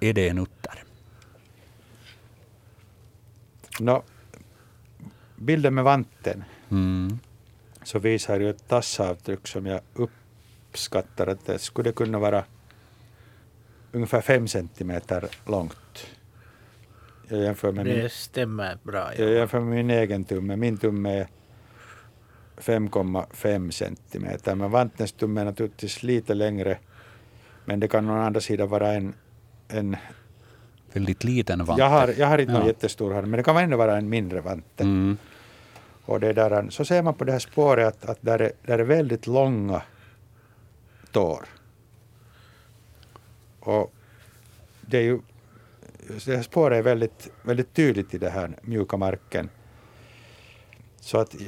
är det en utter? No, bilden med vanten Mm. så visar ju ett tassavtryck som jag uppskattar att det skulle kunna vara ungefär fem centimeter långt. Jag jämför med, min, Det stämmer bra. jag Ja. jämför med min egen tumme. Min tumme är 5,5 centimeter. Men vantens tumme är naturligtvis lite längre. Men det kan å andra sidan vara en, en Väldigt liten vante. jag, har, jag har inte någon Ja. jättestor hand, men det kan ändå vara en mindre vante. Mm. Och det där, så ser man på det här spåret att, att där, är, där är väldigt långa tår. Och det är ju, det här spåret är väldigt, väldigt tydligt i den här mjuka marken. Så att eh,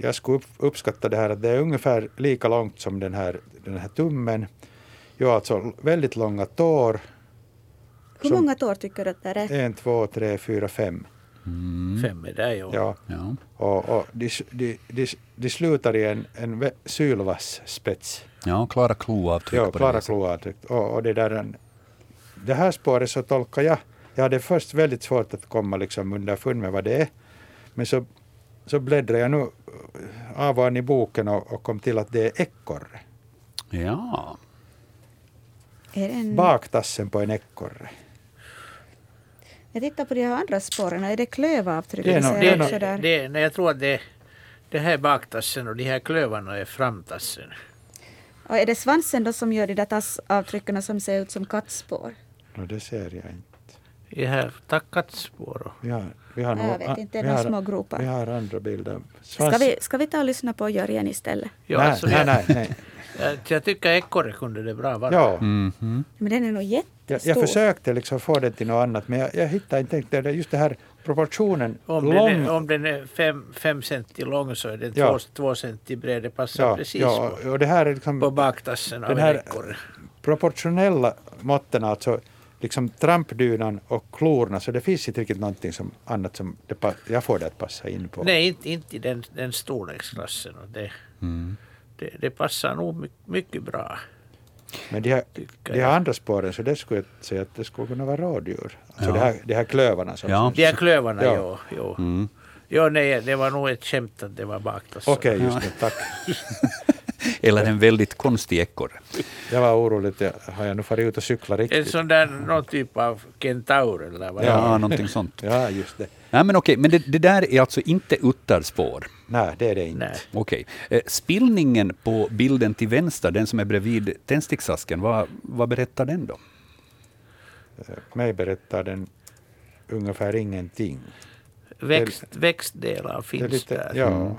jag skulle upp, uppskatta det här att det är ungefär lika långt som den här, den här tummen. Ja, alltså väldigt långa tår. Hur många tår tycker du att det är? En, två, tre, fyra, fem. Mm. Fem är där, ja. Ja. Ja. Och, och de, de, de, de slutar i en, en sylvass spets. ja, klara kloavtryck Ja, på det klara kloavtryck. Och, och det, där, en- det här spåret så tolkar jag, jag hade först väldigt svårt att komma liksom underfund med vad det är. Men så, så bläddrade jag nu av och an i boken och, och kom till att det är ekorre. Ja. Är det en... Baktassen på en ekorre. Jag tittar på de här andra spåren. Är det klövavtryck? Det är nog- det är nog- där. Det, nej, jag tror att det, det här är baktassen och de här klövarna är framtassen. Och är det svansen då som gör de där tassavtrycken som ser ut som kattspår? No, det ser jag inte. Det här kattspår. och- Vi har, vi har Jag vet inte, det är vi några har- små gropar. Vi har andra bilder. Ska Svans- vi, ska vi ta och lyssna på Jörgen istället? Ja, nej, alltså, nej, nej, nej. Jag, jag tycker ekorre kunde det bra vara. Ja. Mhm. Men den är nog Jag, jättestor. jag försökte liksom få det till något annat men jag, jag hittade inte det, just det här proportionen Om den, lång. är, om den är fem, fem centi lång så är den Ja. två, två centi bred. Det passar ja, precis ja, på, och det här är liksom på baktassen av den en här ekorre. proportionella måtten alltså liksom trampdynan och klorna så det finns inte riktigt någonting som annat som det, jag får det att passa in på. Nej, inte, inte i den, den storleksklassen. Och det, Mm. Det, det passar nog my, mycket bra. Men de här, de här andra spåren så det skulle jag säga att det skulle kunna vara rådjur. Alltså Ja. det här, de här klövarna som Ja. De här klövarna, Ja. ja. Jo, jo. Mm. jo nej, det var nog ett skämt att det var baktassen. Okej, just Ja. det, tack. Eller en väldigt konstig ekorre. Jag var orolig, jag- har jag nu farit ut och cyklat En riktigt? sån där, någon typ av kentaur eller vad Ja, någonting sånt. Ja, just det. Nej, men okej, men det, det där är alltså inte utterspår. Nej, det är det inte. Nej. Okej. Eh, Spillningen på bilden till vänster, den som är bredvid tändsticksasken, vad, vad berättar den då? Mig berättar den ungefär ingenting. Växt, växtdelar Det är finns lite, där. ja,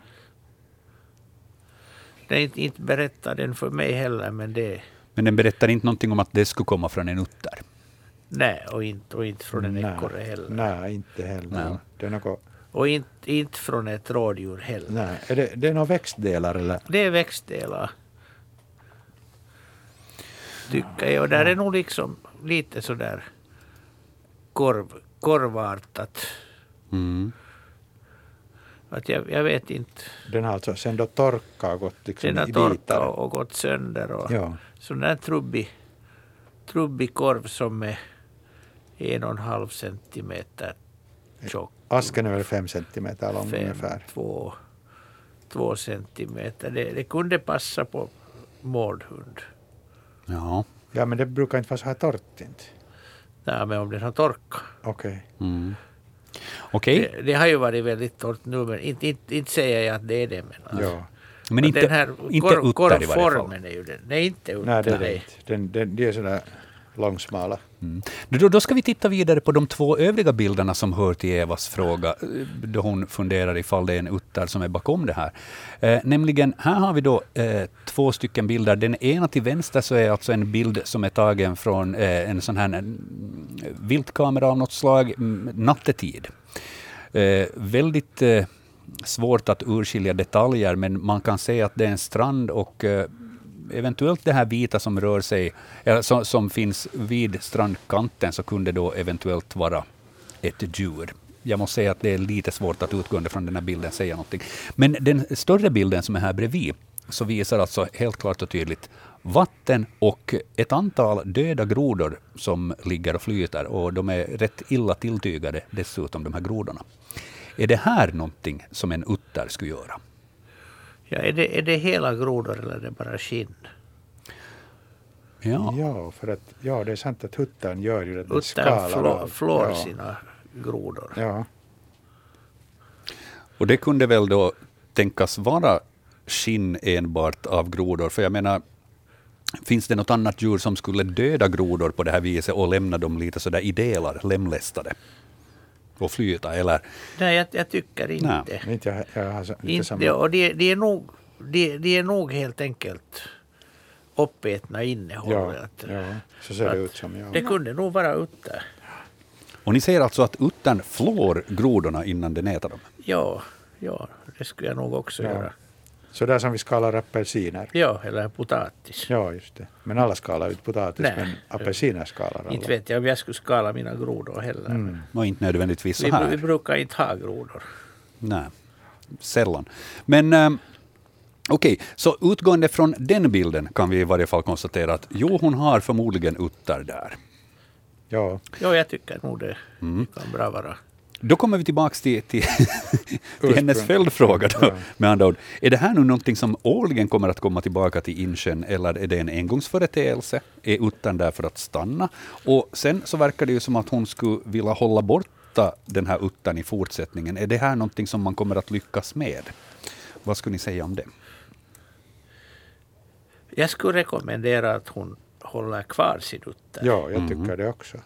Det är inte, inte berättar den för mig heller, men det... Men den berättar inte någonting om att det skulle komma från en utter. Nej, och inte, och inte från en ekorre heller. Nej, inte heller. Nej. Det är, något, Och inte, inte från ett rådjur heller. nej. Är det, det är några växtdelar eller? Det är växtdelar. Tycker jag. Och där är nog liksom lite sådär korv, korvartat. Mm. Att jag, jag vet inte. Den har alltså sen då torkat och gått liksom Den har i torkat bitar. och, och gått sönder. Och Ja. Sån där trubbig, trubbig korv som är en och en halv centimeter tjock. Asken är väl fem centimeter lång Fem, ungefär. två, två centimeter. Det, det kunde passa på mårdhund. Ja. Ja, men det brukar inte vara så här torrt inte. Nej, men om den har torkat. Okej. Mm. Okej, Det, det har ju varit väldigt torrt nu, men inte, inte, inte säger jag att det är det. Men, alltså. Ja. men inte, den här inte korv, utter i varje fall. är ju den. Nej, inte utter. Nej, det är det inte. Den, den, de är sådär långsmala. Mm. Då, då ska vi titta vidare på de två övriga bilderna som hör till Evas fråga, eh, då hon funderar ifall det är en utter som är bakom det här. Eh, nämligen, här har vi då eh, två stycken bilder. Den ena till vänster så är alltså en bild som är tagen från eh, en sån här eh, viltkamera av något slag, nattetid. Eh, väldigt eh, svårt att urskilja detaljer, men man kan se att det är en strand och eh, eventuellt det här vita som rör sig, eller som, som finns vid strandkanten, så kunde då eventuellt vara ett djur. Jag måste säga att det är lite svårt att utgående från den här bilden säga någonting. Men den större bilden som är här bredvid, så visar alltså helt klart och tydligt vatten och ett antal döda grodor som ligger och flyter. Och de är rätt illa tilltygade dessutom, de här grodorna. Är det här någonting som en utter skulle göra? Ja, är, det, är det hela grodor eller är det bara skinn? Ja. Ja, för att ja, det är sant att huttern gör ju det. Den skalar flår, flår ja. sina grodor. Ja. Och det kunde väl då tänkas vara skinn enbart av grodor, för jag menar, finns det något annat djur som skulle döda grodor på det här viset och lämna dem lite sådär i delar, lemlästade? Och flyta, eller? Nej, jag, jag tycker inte. Nej. Inte jag, jag har inte Inte, samma... och de, de, är nog, de, de är nog helt enkelt uppätna innehåll. Ja, ja, så ser det ut som. Ja. Det kunde nog vara utter. Och ni säger alltså att uttern flår grodorna innan den äter dem? Ja, ja, det skulle jag nog också Ja. göra. Så där som vi skalar apelsiner. Ja, eller potatis. Ja, just det. Men alla skalar ut potatis, Nej. men apelsiner skalar alla. Inte vet jag om jag skulle skala mina grodor heller. Mm. Och inte nödvändigtvis så Vi, vi här. brukar inte ha grodor. Nej, sällan. Men ähm, okej, så utgående från den bilden kan vi i varje fall konstatera att jo, hon har förmodligen utter där. Ja, Jo, jag tycker nog det Mm. kan bra vara. Då kommer vi tillbaka till, till, till hennes följdfråga. Då, Ja. med andra ord. Är det här nu någonting som årligen kommer att komma tillbaka till insjön, eller är det en engångsföreteelse? Är uttern där för att stanna? Och sen så verkar det ju som att hon skulle vilja hålla borta den här uttern i fortsättningen. Är det här någonting som man kommer att lyckas med? Vad skulle ni säga om det? Jag skulle rekommendera att hon håller kvar sin utter. ja jag tycker det också.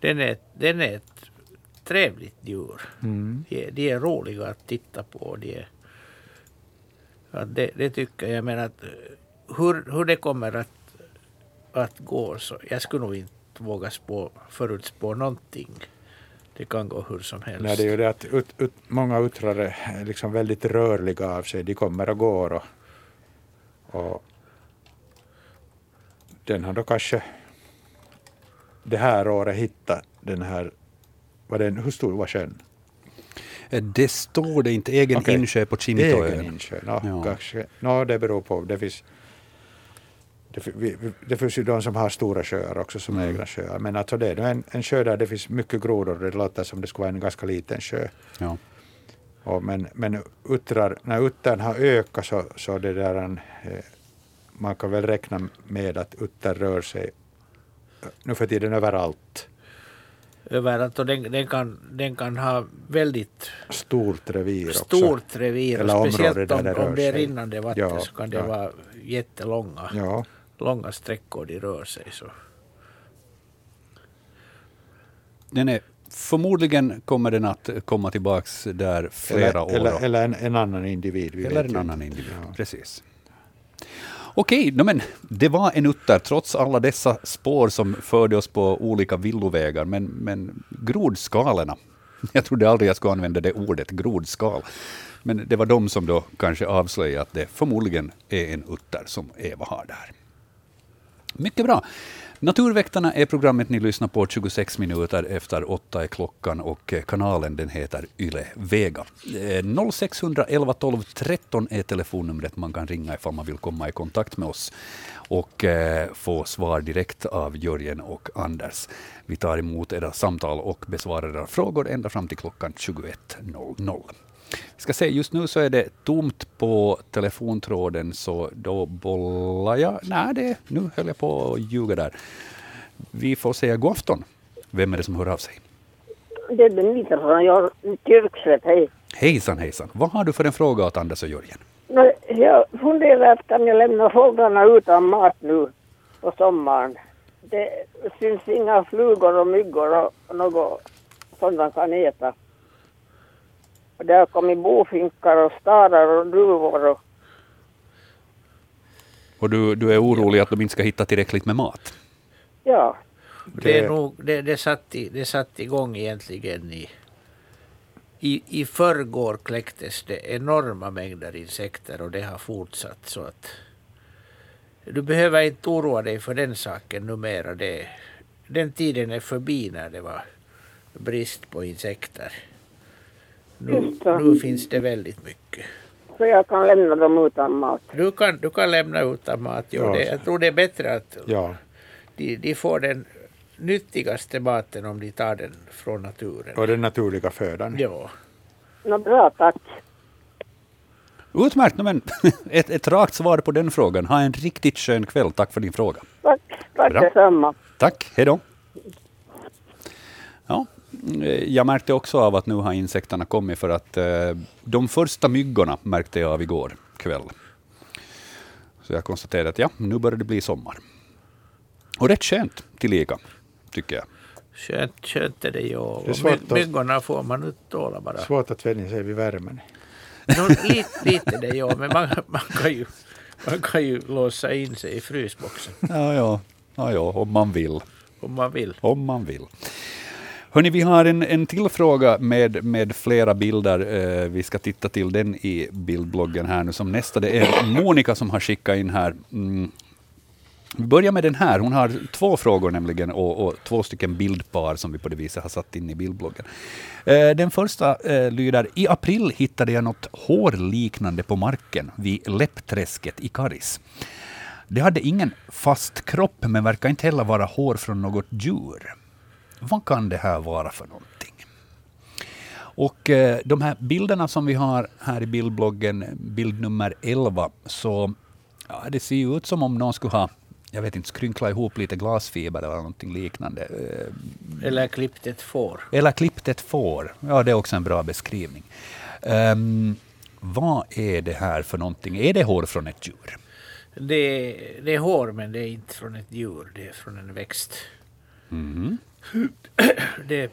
Den, är, den är ett trevligt djur. Mm. De, är- de är roliga att titta på. De är, ja, det, det tycker jag. Men att, eh, hur, hur det kommer att, att gå så jag skulle nog inte våga spå, förutspå någonting. Det kan gå hur som helst. Nej, det är ju det att ut, ut, många uttrar är liksom väldigt rörliga av sig. De kommer och går. Och, och den har då kanske det här året hittat den här, vad den, hur stor var sjön? Eh, Det står det inte, egen Okej. insjö på Egen Chinitoön. insjö. No, Ja. kanske, no, det beror på. Det finns, det, vi- det finns ju de som har stora sjöar också som Mm. egna sjöar. Men alltså det är en, en sjö där det finns mycket grodor. Det låter som det skulle vara en ganska liten sjö. Ja. Och men, men uttrar, när uttern har ökat så, så det där, en, eh, man kan väl räkna med att utter rör sig eh, nu för tiden överallt. Överallt och den, den, kan, den kan ha väldigt Stort revir också. stort revir. Eller speciellt där om, det om det är rinnande vatten Ja, så kan det ja. vara jättelånga Ja, långa sträckor de rör sig. Så. Den är, förmodligen kommer den att komma tillbaks där flera eller, år. eller, eller en, en annan individ. Vi Eller en ju annan inte. individ. Ja. Precis. Okej, no, men det var en utter trots alla dessa spår som förde oss på olika villovägar. Men, men grodskalorna, jag trodde aldrig jag skulle använda det ordet, grodskal. Men det var de som då kanske avslöjade att det förmodligen är en utter som Eva har där. Mycket bra. Naturväktarna är programmet ni lyssnar på 26 minuter efter åtta är klockan och eh, kanalen den heter Yle Vega. 0611 12 13 är telefonnumret man kan ringa ifall man vill komma i kontakt med oss och eh, få svar direkt av Jörgen och Anders. Vi tar emot era samtal och besvarar era frågor ända fram till klockan 21.00. Vi ska se, just nu så är det tomt på telefontråden, så då bollar jag. Nej, det, nu höll jag på att ljuga där. Vi får säga god afton. Vem är det som hör av sig? Det är Benita från Kyrkslätt, hej. Hejsan, hejsan. Vad har du för en fråga åt Anders och Jörgen? Jag funderar att kan jag lämna fåglarna utan mat nu på sommaren? Det syns inga flugor och myggor och något som de kan äta. Och det har kommit bofinkar och starar och duvor och Och du, du är orolig att de inte ska hitta tillräckligt med mat? ja, Det, är nog, det, det, satt i, det satt igång egentligen i... I, I förrgår kläcktes det enorma mängder insekter och det har fortsatt så att du behöver inte oroa dig för den saken numera. Det, den tiden är förbi när det var brist på insekter. Nu, nu finns det väldigt mycket. så jag kan lämna dem utan mat. Du kan, du kan lämna utan mat. Jo, Ja. det, jag tror det är bättre att Ja, de, de får den nyttigaste maten om de tar den från naturen. och den naturliga födan. Ja. Nå bra, tack. Utmärkt, men ett, ett rakt svar på den frågan. Ha en riktigt skön kväll. Tack för din fråga. Tack, tack Bra. detsamma. Tack, hej då. Ja, jag märkte också av att nu har insekterna kommit för att eh, de första myggorna märkte jag av igår kväll. Så jag konstaterade att ja, nu börjar det bli sommar. Och rätt skönt tillika, tycker jag. Skönt, skönt är det ju. Och Det är myggorna får man inte tåla bara. Svårt att vänja sig vid värmen. Nå, lite, lite det ja, men man, man, kan ju, man kan ju låsa in sig i frysboxen Ja, ja, ja, ja om man vill. om man vill. Om man vill. Hörni, vi har en, en till fråga med, med flera bilder. Eh, vi ska titta till den i bildbloggen här nu som nästa. Det är Monica som har skickat in här. Mm. Vi börjar med den här. Hon har två frågor nämligen och, och två stycken bildpar som vi på det viset har satt in i bildbloggen. Eh, den första eh, lyder, i april hittade jag något hårliknande på marken vid Läppträsket i Karis. Det hade ingen fast kropp men verkar inte heller vara hår från något djur. Vad kan det här vara för någonting? Och eh, de här bilderna som vi har här i bildbloggen, bild nummer 11, så ja, det ser ju ut som om någon skulle ha jag vet inte, skrynklat ihop lite glasfiber eller någonting liknande. Eh, Eller klippt ett får. eller klippt ett får. Ja, det är också en bra beskrivning. Ehm, vad är det här för någonting? Är det hår från ett djur? Det, det är hår men det är inte från ett djur, det är från en växt. Mhm. Det,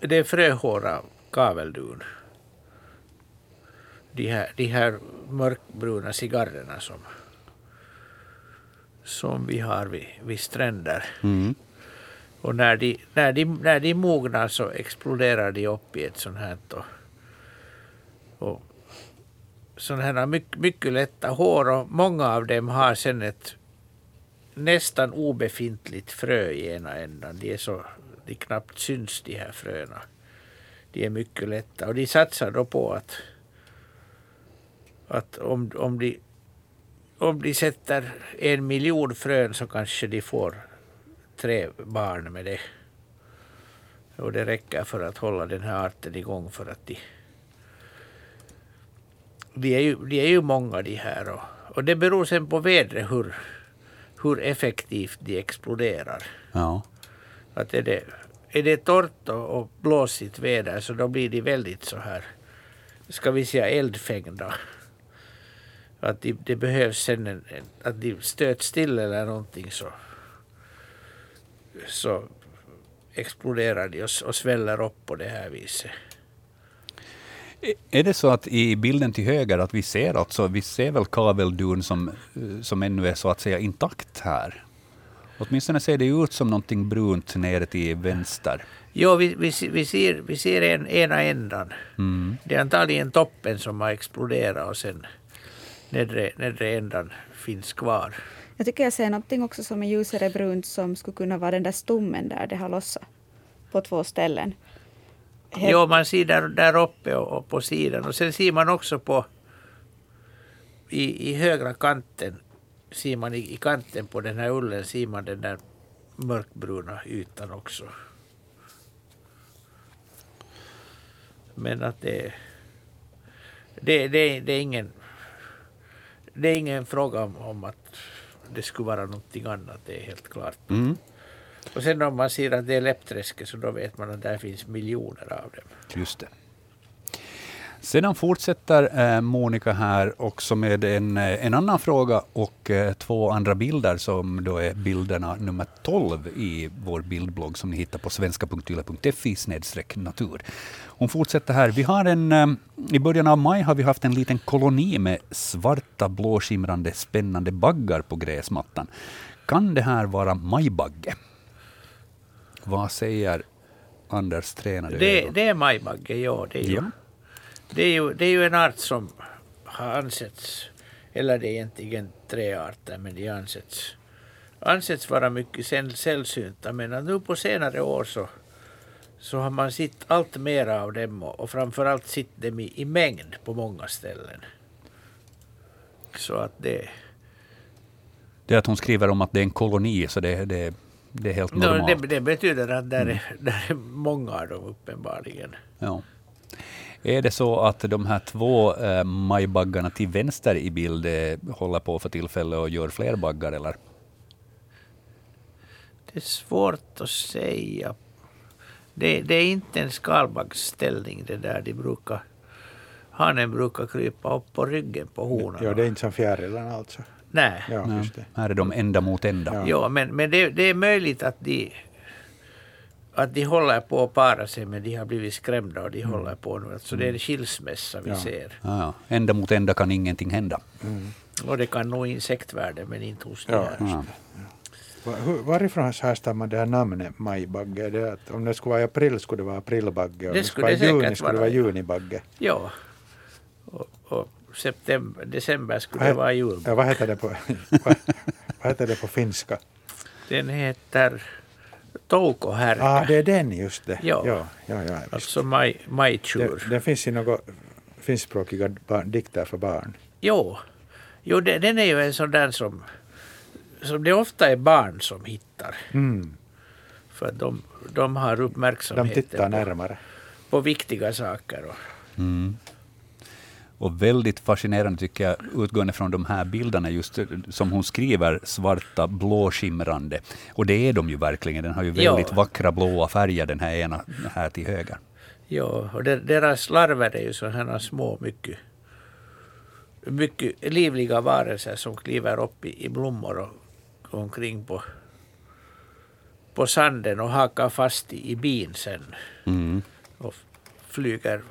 det är fröhåra kaveldun. De här, de här mörkbruna cigarrerna som, som vi har vid, vid stränder. Mm. Och när de, när, de, när de mognar så exploderar de upp i ett sånt här. Och, och sådana här mycket, mycket lätta hår och många av dem har sen ett nästan obefintligt frö i ena ändan. De är så, de knappt syns de här fröna. De är mycket lätta och de satsar då på att, att om, om, de, om de sätter en miljon frön så kanske de får tre barn med det. Och det räcker för att hålla den här arten igång för att de de är ju, de är ju många de här och, och det beror sen på vädret hur, hur effektivt de exploderar. Ja. Att är, det, är det torrt och, blåsigt väder så då blir de väldigt så här, ska vi säga eldfängda. Att de, det behövs sen en, en, att de stöts till eller någonting så, så exploderar de och, och sväller upp på det här viset. Är det så att i bilden till höger att vi ser alltså, vi ser väl kaveldun som, eh, som ännu är så att säga intakt här? Åtminstone ser det ut som någonting brunt nere till vänster. Jo, vi, vi, vi ser, vi ser en, ena ändan. Mm. Det är antagligen toppen som har exploderat och sen nedre, nedre ändan finns kvar. Jag tycker jag ser någonting också som är ljusare brunt som skulle kunna vara den där stommen där det har lossat på två ställen. Helt- Jo, man ser där, där uppe och, och på sidan. Och sen ser man också på i, i högra kanten, ser man i, i kanten på den här ullen, ser man den där mörkbruna ytan också. Men att det, det, det, det är ingen det är ingen fråga om, om att det skulle vara någonting annat, det är helt klart. Mm. Och sen om man ser att det är läppträsket så då vet man att där finns miljoner av dem. Just det. Sedan fortsätter eh, Monica här också med en, eh, en annan fråga och eh, två andra bilder som då är bilderna nummer 12 i vår bildblogg som ni hittar på svenska.yle.fi natur. Hon fortsätter här. Vi har en, I början av maj har vi haft en liten koloni med svarta, blåskimrande, spännande baggar på gräsmattan. Kan det här vara majbagge? Vad säger Anders tränade Det, ögon? det är majbagge, ja. Det är, Ja. Det, är ju, det är ju en art som har ansetts, eller det är egentligen tre arter, men de ansetts, ansetts vara mycket säll- sällsynta. Men nu på senare år så, så har man sett allt mer av dem och, och framförallt sett dem i, i mängd på många ställen. Så att det, Det är att hon skriver om att det är en koloni, så det, det, det är helt no, normalt. det, det betyder att där, är, där är många av dem uppenbarligen. Ja. Är det så att de här två eh, majbaggarna till vänster i bild eh, håller på för tillfället och gör fler baggar, eller? Det är svårt att säga. Det, det är inte en skalbaggsställning det där. De brukar, hanen brukar krypa upp på ryggen på honan. Ja, det är inte som fjärilarna alltså. Nej. Ja, Ja. just det. Här är de ända mot ända. Ja. Ja, men, men det, det är möjligt att de, att de håller på att para sig men de har blivit skrämda och de håller på nu. Så det är en skilsmässa vi Ja. ser. Ja, ja. Ända mot ända kan ingenting hända. Och det kan nå insektvärlden men inte hos Ja. här. Va- hur- Varifrån härstammar det här namnet majbagge? Är det att om det skulle vara i april skulle det vara aprilbagge, om Det det skulle skulle vara i det juni skulle det vara, junibagge. Ja. Och, och september, december skulle det vara jul. Ja, vad heter det på, vad, vad heter det på finska? Den heter toukohärka. Ah, det är den just det. Ja. ja, ja, ja. Alltså maj, majtjur. den finns i några finskspråkiga barn, dikter för barn. Jo, jo det, den är ju en sån där som, som det ofta är barn som hittar. Mm. För att de, de har De uppmärksamheten tittar på, närmare. på viktiga saker. Och, Mm. Och väldigt fascinerande tycker jag, utgående från de här bilderna, just som hon skriver, svarta, blåskimrande. Och det är de ju verkligen. Den har ju Ja. väldigt vackra blåa färger, den här ena här till höger. ja, och der, deras larver är ju sådana små, mycket, mycket livliga varelser som kliver upp i, i blommor och går omkring på, på sanden och hakar fast i, i bin sen. Mm. och flyger,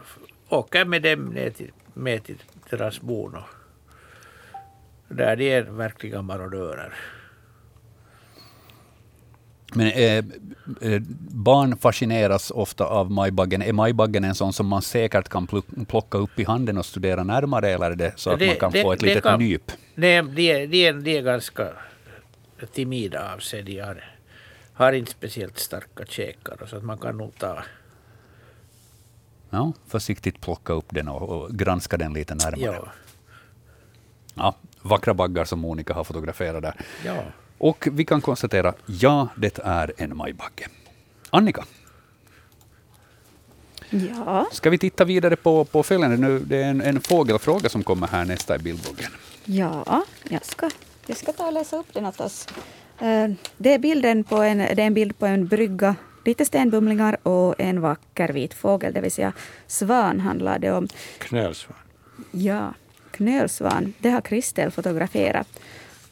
åker med dem ner till, med till deras bon. Där de är verkliga marodörer. Men eh, eh, barn fascineras ofta av majbaggen. Är majbaggen en sån som man säkert kan plocka upp i handen och studera närmare, eller är det så att Det- man kan det- få ett litet kan- nyp? De, de, är- de, är, de är ganska timida av sig. De har, har inte speciellt starka käkar så att man kan nog ta Ja, försiktigt plocka upp den och, och granska den lite närmare. ja, Ja, vackra baggar som Monica har fotograferat där. ja. Och vi kan konstatera, ja, det är en majbagge. Annika, Ja, ska vi titta vidare på, på följande? Nu, det är en, en fågelfråga som kommer här nästa i bildbloggen. ja. Jag ska, jag ska ta och läsa upp den åt oss. Eh, det, är bilden på en, det är en bild på en brygga, lite stenbumlingar och en vacker vit fågel, det vill säga svan handlar det om. Knölsvan. Ja, knölsvan. Det har Kristel fotograferat.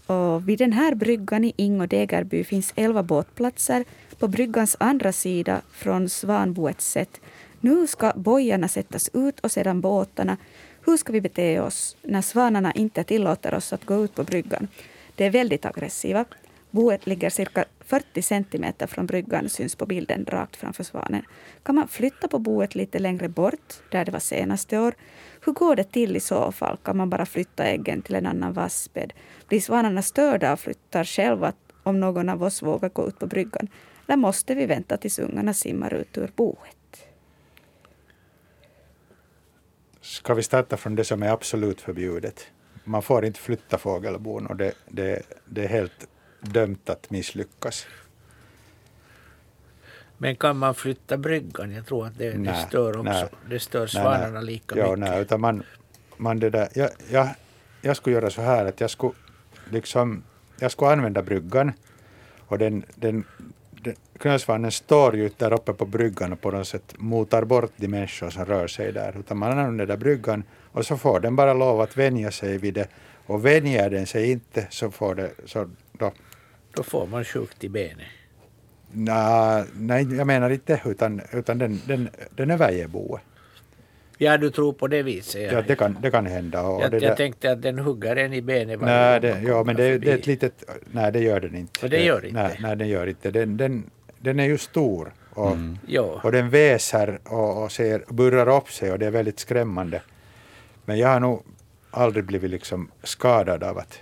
Och vid den här bryggan i Ing och Degerby finns elva båtplatser. På bryggans andra sida från Svanboets sätt. Nu ska bojarna sättas ut och sedan båtarna. Hur ska vi bete oss när svanarna inte tillåter oss att gå ut på bryggan? De är väldigt aggressiva. Boet ligger cirka 40 centimeter från bryggan, syns på bilden rakt framför svanen. Kan man flytta på boet lite längre bort, där det var senaste år? Hur går det till i så fall? Kan man bara flytta äggen till en annan vassbädd? Blir svanarna störda och flyttar själva om någon av oss vågar gå ut på bryggan? Eller måste vi vänta tills ungarna simmar ut ur boet? Ska vi starta från det som är absolut förbjudet? Man får inte flytta fågelbon och det, det, det är helt dömt att misslyckas. Men kan man flytta bryggan? Jag tror att det, det Nej, stör också. nej. Det stör svanarna nej. lika ja, mycket. Nej, utan man, man det där, jag, jag, jag skulle göra så här att jag skulle, liksom, jag skulle använda bryggan och den, den, den knölsvanen står ju där uppe på bryggan och på något sätt motar bort de människor som rör sig där. Utan man använder där bryggan och så får den bara lov att vänja sig vid det. Och vänjer den sig inte så får det, så då, Då får man sjukt i benet. na, nej jag menar inte utan, utan den, den, den överger boet. Ja, du tror på det viset. Ja, det, kan, det kan hända. Och jag, det jag tänkte att den hugger en i benet varje Nej, gång det, ja, men det, det är ett litet... Nej, det gör den inte. Och det gör inte? Nej, nej den gör inte. Den, den, den är ju stor och, Jo. och den väser och, och ser, burrar upp sig och det är väldigt skrämmande. Men jag har nog aldrig blivit liksom skadad av att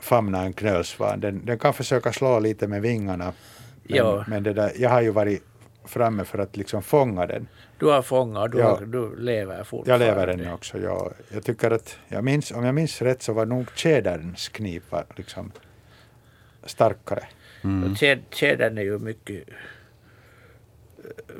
famna en knölsvan. Den, den kan försöka slå lite med vingarna. Men, Ja. men det där, jag har ju varit framme för att liksom fånga den. Du har fångat och du, Ja. har, du lever Jag fortfarande. lever ännu också. Jag, jag tycker att, jag minns, om jag minns rätt så var nog tjäderns knip var liksom starkare. Tjäd- Tjädern är ju mycket,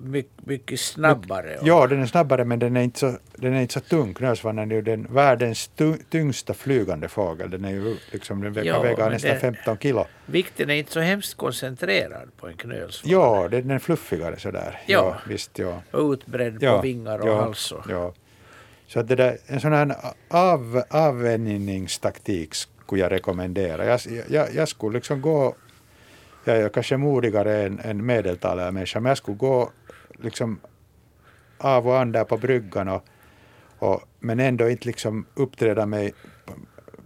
mycket, mycket snabbare. Ja, den är snabbare men den är inte så, den är inte så tung. Knölsvanen är ju den världens tyngsta flygande fågel. Den är ju liksom, den Ja, men nästan det- 15 kilo. Vikten är inte så hemskt koncentrerad på en knölsvan. Ja, den är fluffigare sådär. Ja. visst, ja. Och utbredd ja. på vingar och ja, hals. Och. Ja. Så att det där, en sån här av, avvänjningstaktik skulle jag rekommendera. Jag, jag, jag skulle liksom gå, jag är kanske modigare än, än medeltalare människa, men jag skulle gå liksom av och an där på bryggan och, och, men ändå inte liksom uppträda mig på,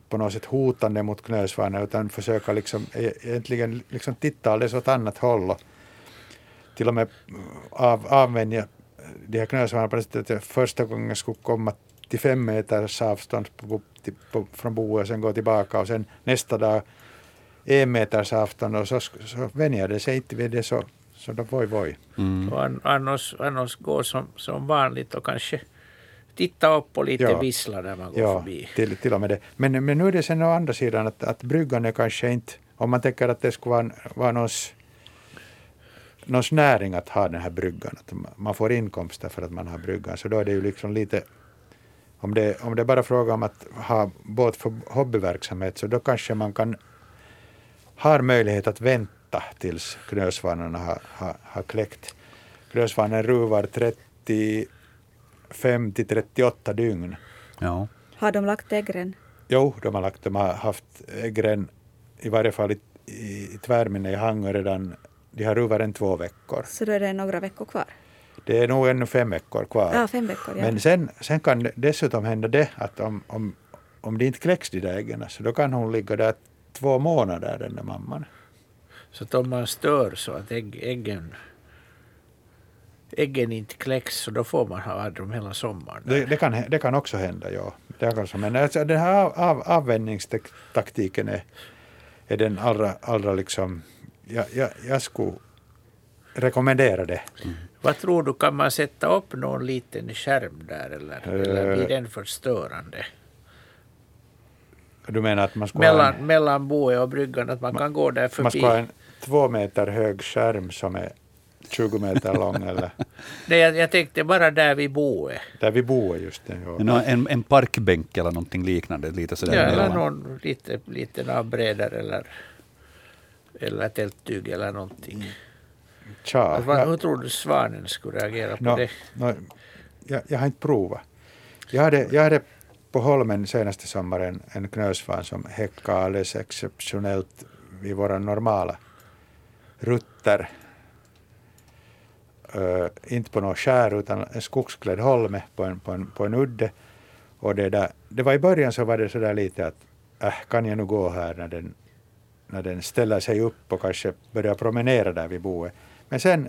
på något sätt hotande mot knölsvanen utan försöka liksom e, egentligen liksom titta alldeles åt annat håll och till och med av, avvänja de här knölsvanarna på det sättet att jag första gången skulle komma till fem meters avstånd på, till, på, från boet och sen gå tillbaka och sen nästa dag en meters avstånd och så, så vänjer det sig inte vid det så, så då voi voi. Och an- annars, annars gå som, som vanligt och kanske titta upp och lite Ja. vissla när man går Ja, förbi. till, till och med det. Men, men nu är det sen å andra sidan att, att bryggan är kanske inte, om man tänker att det skulle vara, vara någons, någons näring att ha den här bryggan, att ma- man får inkomster för att man har bryggan, så då är det ju liksom lite, om det, om det är bara fråga om att ha båt för hobbyverksamhet, så då kanske man kan, har möjlighet att vänta tills knölsvanarna har, har, har kläckt. Knölsvanen ruvar 35 till 38 dygn. Ja. Har de lagt äggren? Jo, de har, lagt, de har haft äggren, i varje fall i, i, i tvärminne i Hangö redan, de har ruvat en två veckor. Så då är det några veckor kvar? Det är nog ännu fem veckor kvar. Ja, fem veckor. Ja. Men sen, sen kan det dessutom hända det att om, om, om det inte kläcks de där äggen, så då kan hon ligga där två månader, den där mamman. Så att om man stör så att ägg, äggen, äggen inte kläcks så då får man ha dem hela sommaren. Det, det, kan, det kan också hända, ja. Det kan också, men alltså, den här av, av, avvänjningstaktiken är, är den allra, allra liksom, jag, jag, jag skulle rekommendera det. Vad tror du, kan man sätta upp någon liten skärm där eller, eller blir den förstörande? Du menar att man ska ha en, Mellan, mellan boet och bryggan, att man kan gå där man förbi. ska ha en två meter hög skärm som är 20 meter lång eller Nej, jag, jag tänkte bara där vi bor. där vi bor just det. Ja. En, en parkbänk eller någonting liknande, lite sådär Ja, eller mellan. någon lite, liten avbredare eller, eller tälttyg eller någonting. Tja, Alltså, vad, jag, hur tror du svanen skulle reagera på nå, det? nå, jag, jag har inte provat. Jag hade, jag hade på Holmen senaste sommaren en knösvan som häckade alldeles exceptionellt vid våra normala rutter. Uh, inte på något skär utan en skogsklädd holme på en, på en, på en udde. Och det, där, det var i början så var det så där lite att äh, kan jag nu gå här när den, när den ställer sig upp och kanske börjar promenera där vi bor. Men sen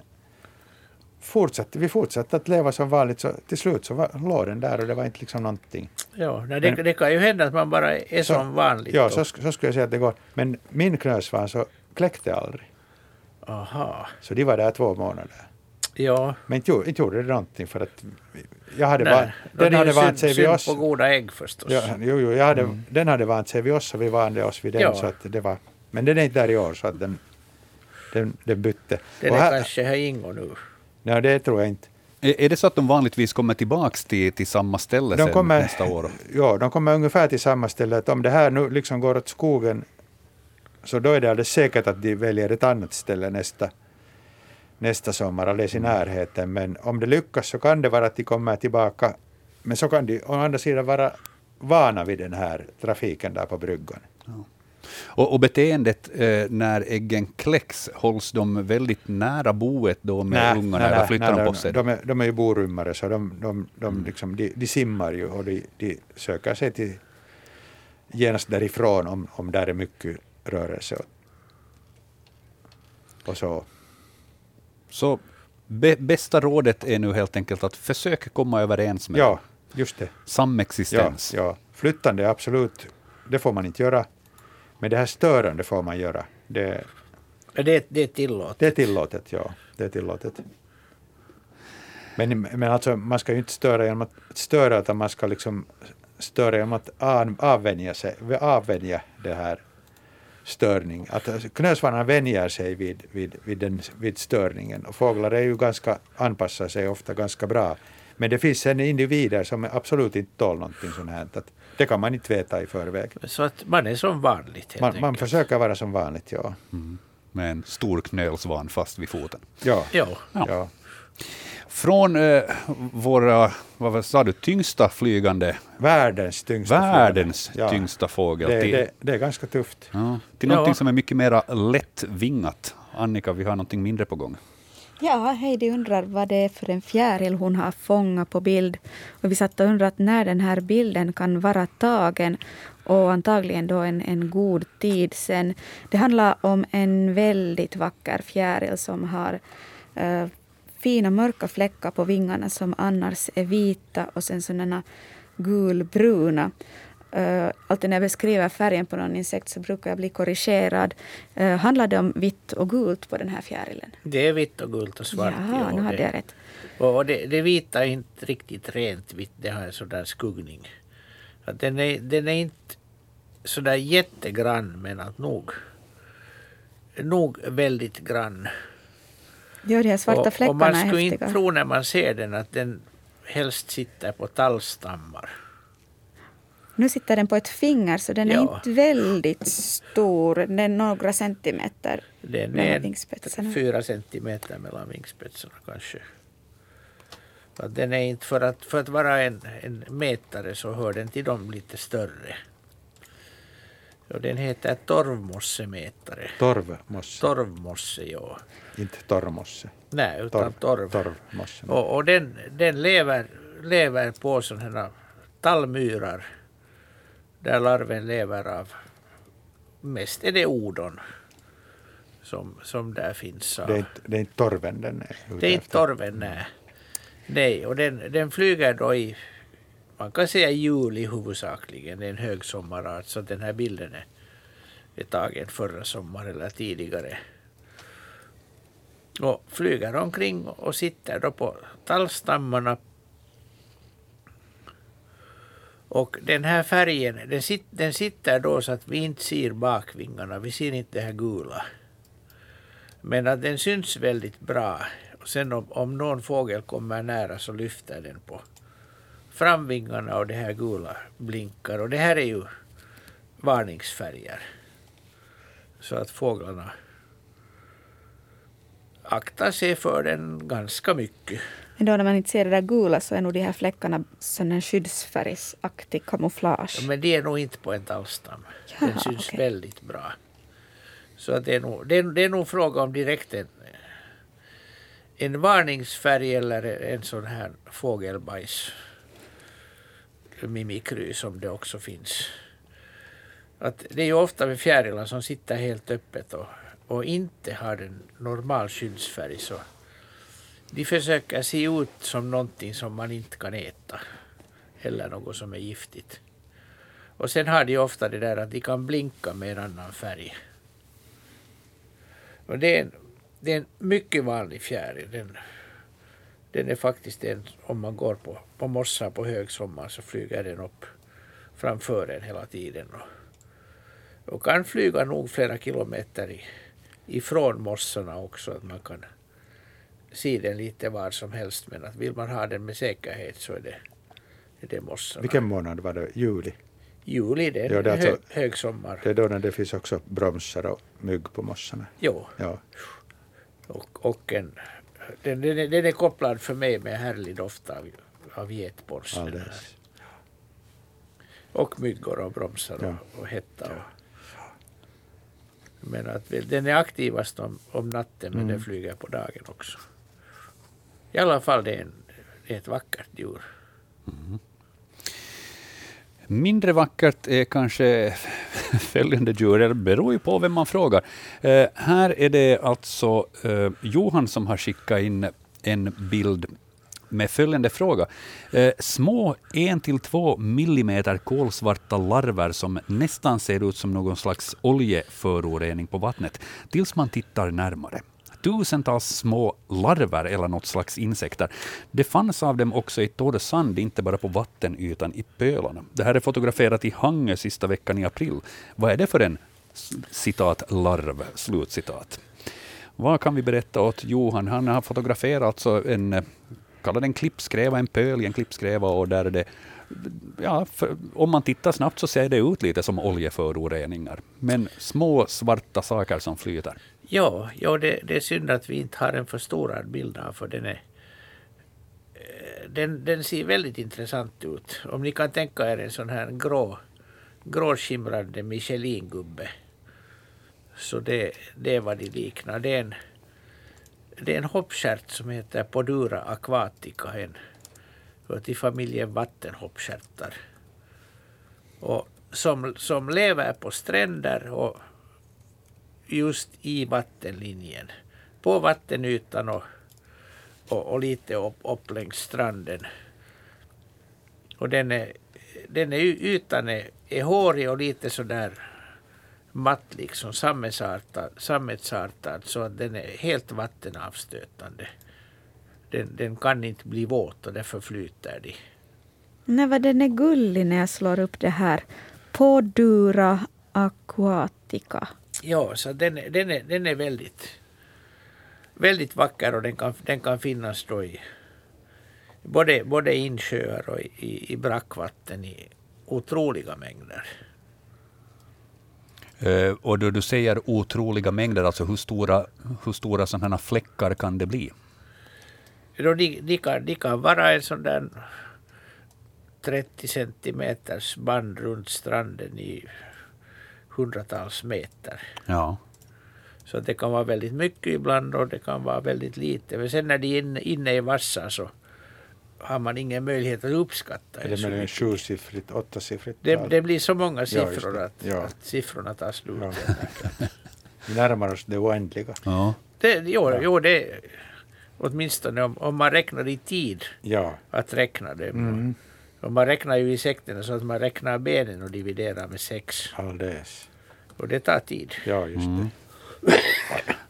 fortsatte vi fortsatte att leva som vanligt så till slut så var, låg den där och det var inte liksom någonting. Ja, nej, det, Men- det kan ju hända att man bara är Så- som vanligt. Ja, så, så skulle jag säga att det går. Men min knölsvan så kläckte aldrig. Aha. Så de var där två månader. Ja. Men inte, inte gjorde det någonting för att jag hade Nej, då den hade vant sig vid oss. på goda ägg förstås. Ja, jo, jo, hade, Den hade vant sig vid oss och vi vande oss vid den. Ja. Så att det var, men den är inte där i år så att den, den, den bytte. Den Och är här- kanske här Ingo nu. Nej, det tror jag inte. Är, är det så att de vanligtvis kommer tillbaks till, till samma ställe De kommer, nästa år? ja, de kommer ungefär till samma ställe. Att om det här nu liksom går åt skogen så då är det alldeles säkert att de väljer ett annat ställe nästa, nästa sommar, alldeles i närheten. Men om det lyckas så kan det vara att de kommer tillbaka. Men så kan de å andra sidan vara vana vid den här trafiken där på bryggan. Och, och beteendet eh, när äggen kläcks, hålls de väldigt nära boet då med ungarna eller flyttar de på sig? De är, de är ju borymmare så de, de, de, liksom, de, de simmar ju och de, de söker sig till genast därifrån om, om där är mycket rörelse. Och, och så. Så bä, bästa rådet är nu helt enkelt att försöka komma överens med Ja, just det. Ja, Samexistens. ja. Flyttande är absolut, det får man inte göra. Men det här störande får man göra. Det, Det, det är tillåtet. det är tillåtet, ja. Det är tillåtet. Men, men alltså, man ska ju inte störa genom att störa, utan man ska liksom störa genom att avvänja, sig, avvänja det här störning. Att alltså, knölsvanarna vänjer sig vid, vid, vid, den, vid störningen. Och fåglar är ju ganska, anpassar sig ofta ganska bra. Men det finns sen individer som absolut inte tål någonting sånt här. Att det kan man inte veta i förväg. Så att man är som vanligt helt Man, enkelt. man försöker vara som vanligt, ja. Med en stor knölsvan fast vid foten. Ja, Ja. Ja. ja. Från eh, våra, vad sa du, tyngsta flygande, Världens tyngsta världens fågel. Ja. tyngsta fågel Det, till, det, det är ganska tufft. ja, till Ja. någonting som är mycket mer lättvingat. Annika, vi har någonting mindre på gång. Ja, Heidi undrar vad det är för en fjäril hon har fångat på bild. Och vi satt och undrade när den här bilden kan vara tagen och antagligen då en, en god tid sen. Det handlar om en väldigt vacker fjäril som har eh, fina mörka fläckar på vingarna som annars är vita och sen sådana gulbruna. Uh, alltid när jag beskriver färgen på någon insekt så brukar jag bli korrigerad. Uh, handlar det om vitt och gult på den här fjärilen? Det är vitt och gult och svart. ja, nu hade det, jag rätt. Och det, det vita är inte riktigt rent vitt. Det har en sån skuggning. Att den, är, den är inte sådär jättegrann men att nog, nog väldigt grann. Ja, de här svarta och, och fläckarna man är skulle inte tro när man ser den att den helst sitter på tallstammar. Nu sitter den på ett finger så den är Ja. inte väldigt stor. Den är några centimeter Den mellan är vingspetsarna. fyra centimeter mellan vingspetsarna kanske. Att den är inte för att, för att vara en, en mätare så hör den till de lite större. Och den heter torvmossemätare. Torvmosse, Torvmosse, ja. inte torvmosse. Nej, utan torv. Torvmosse. Och, och den, den lever, lever på sådana här tallmyrar. Där larven lever av. Mest är det odon. Som, som där finns. av- Det är, inte, det är inte torven den är Det är inte torven, nej. Nej, och den, den flyger då i, man kan säga juli huvudsakligen. Det är en högsommarart, så den här bilden är, är tagen förra sommaren eller tidigare. Och flyger omkring och sitter då på tallstammarna. Och den här färgen, den, sit, den sitter då så att vi inte ser bakvingarna, vi ser inte det här gula. Men att den syns väldigt bra sen om, om någon fågel kommer nära så lyfter den på framvingarna och det här gula blinkar. Och det här är ju varningsfärger. Så att fåglarna aktar sig för den ganska mycket. Men då när man inte ser det där gula så är nog de här fläckarna sån en skyddsfärgsaktig kamouflage. Ja, men det är nog inte på en tallstam. Den Jaha, syns okej. väldigt bra. Så att det, är nog, det, är, det är nog fråga om direkt en, en varningsfärg eller en sån här fågelbajs mimikry som det också finns. Att det är ju ofta med fjärilar som sitter helt öppet och, och inte har en normal skyddsfärg så de försöker se ut som någonting som man inte kan äta eller något som är giftigt. Och sen har de ofta det där att de kan blinka med en annan färg. Och det är en, det är en mycket vanlig fjäril. Den, den är faktiskt en, om man går på, på mossar på högsommar så flyger den upp framför en hela tiden. Och, och kan flyga nog flera kilometer i, ifrån mossarna också. Att man kan se den lite var som helst. Men att vill man ha den med säkerhet så är det, är det mossarna. Vilken månad var det? Juli? Juli, det är, Ja, det är alltså- högsommar. Det är då när det finns också bromsar och mygg på mossarna. Jo, Ja. och, och en, den, den, är, den är kopplad för mig med härlig doft av, av getborst. Och myggor och bromsar Ja. och, och hetta. Och, men att den är aktivast om, om natten men Mm. den flyger på dagen också. I alla fall det är, en, det är ett vackert djur. Mm-hmm. Mindre vackert är kanske följande djur, det beror ju på vem man frågar. Eh, här är det alltså eh, Johan som har skickat in en bild med följande fråga. Eh, små 1-2 millimeter kolsvarta larver som nästan ser ut som någon slags oljeförorening på vattnet, tills man tittar närmare. Tusentals små larver eller något slags insekter. Det fanns av dem också i torr sand, inte bara på vattenytan i pölarna. Det här är fotograferat i Hangö sista veckan i april. Vad är det för en citat larv? Slutcitat. Vad kan vi berätta åt Johan? Han har fotograferat alltså en, eh, den klippskräva, en pöl i en klippskräva och där är det Ja, för, om man tittar snabbt så ser det ut lite som oljeföroreningar. Men små svarta saker som flyter. Ja, ja det, det är synd att vi inte har en förstorad bild av för den är eh, den, den ser väldigt intressant ut. Om ni kan tänka er en sån här grå, gråskimrande Michelin-gubbe. Så det, det är vad de liknar. Det är en, det är en hoppstjärt som heter Podura aquatica. En, hör till familjen vattenhoppstjärtar. Och som, som lever på stränder och just i vattenlinjen. På vattenytan och, och, och lite upp, upp längs stranden. Och den är, den är ytan är, är hårig och lite sådär matt liksom sammetsartad, sammetsartad så alltså att den är helt vattenavstötande. Den, den kan inte bli våt och därför flyter de. Nej, vad den är gullig när jag slår upp det här. Podura aquatica. Ja, så den, är- den, är, den är väldigt, väldigt vacker och den kan, den kan finnas då i både, både i insjöar och i, i, brackvatten i otroliga mängder. Eh, och då du säger otroliga mängder, alltså hur stora, hur stora sådana här fläckar kan det bli? Då de, de, kan, de kan vara en sån där 30 centimeters band runt stranden i hundratals meter. Ja. Så det kan vara väldigt mycket ibland och det kan vara väldigt lite. Men sen när de är inne, inne i massan så har man ingen möjlighet att uppskatta Är det det mycket. sjusiffrigt, åttasiffrigt Det, det blir så många Ja, siffror det. att, Ja. att siffrorna tar slut. Ja. Vi närmar oss det oändliga. ja. Det, jo, jo, det åtminstone om, om man räknar i tid Ja. att räkna dem. Mm. Och man räknar ju insekterna så att man räknar benen och dividerar med sex. Alldeles. Och det tar tid. Ja, just det.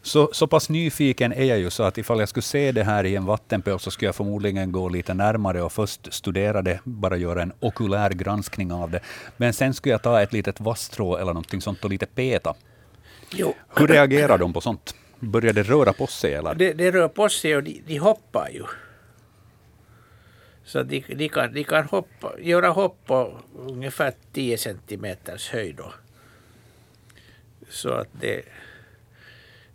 Så, så pass nyfiken är jag ju så att ifall jag skulle se det här i en vattenpöl så skulle jag förmodligen gå lite närmare och först studera det, bara göra en okulär granskning av det. Men sen skulle jag ta ett litet vasstrå eller någonting sånt och lite peta. Jo, Hur reagerar de på sånt? börjar det röra på sig? Eller? Det, det rör på sig och de, de hoppar ju. Så de, de, kan, de kan hoppa, göra hopp på ungefär 10 centimeters höjd. Då. Så att det,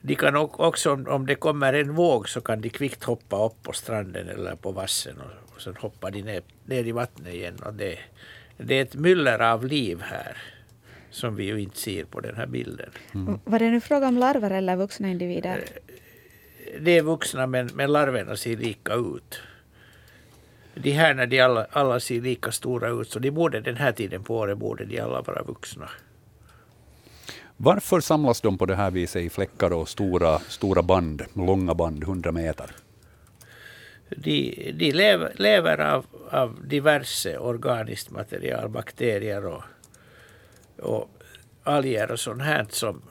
de kan också, om det kommer en våg, så kan de kvickt hoppa upp på stranden eller på vassen och, och sen hoppar de ner, ner i vattnet igen. Och det, det är ett myller av liv här som vi ju inte ser på den här bilden. Mm. Var det nu fråga om larver eller vuxna individer? Det är vuxna men, men larverna ser lika ut. De här när de alla, alla ser lika stora ut så de borde den här tiden på året borde de alla vara vuxna. Varför samlas de på det här viset i fläckar och stora, stora band, långa band, 100 meter? De, de lever, lever av, av diverse organiskt material, bakterier och, och alger och sånt här som,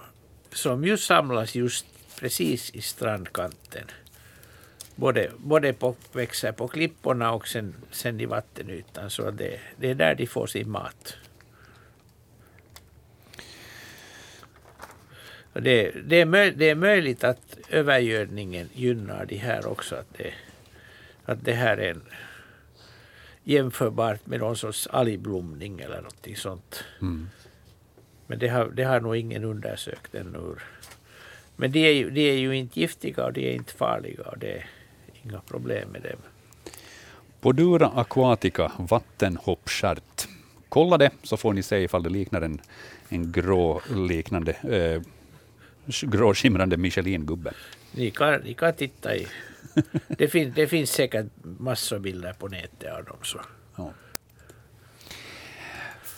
som just samlas just precis i strandkanten. Både, både på, växer på klipporna och sen, sen i vattenytan. Så det, det är där de får sin mat. Det, det, är möj, det är möjligt att övergödningen gynnar de här också. Att det, att det här är en, jämförbart med någon sorts algblomning eller något sånt. Mm. Men det har, det har nog ingen undersökt ännu. Men de är, ju, de är ju inte giftiga och de är inte farliga och det inga problem med dem. Podura aquatica, vattenhoppstjärt. Kolla det så får ni se ifall det liknar en, en grå liknande eh, gråskimrande Michelin-gubbe. Ni kan, ni kan titta i. Det, fin, det finns säkert massor bilder på nätet av dem. Så. Ja.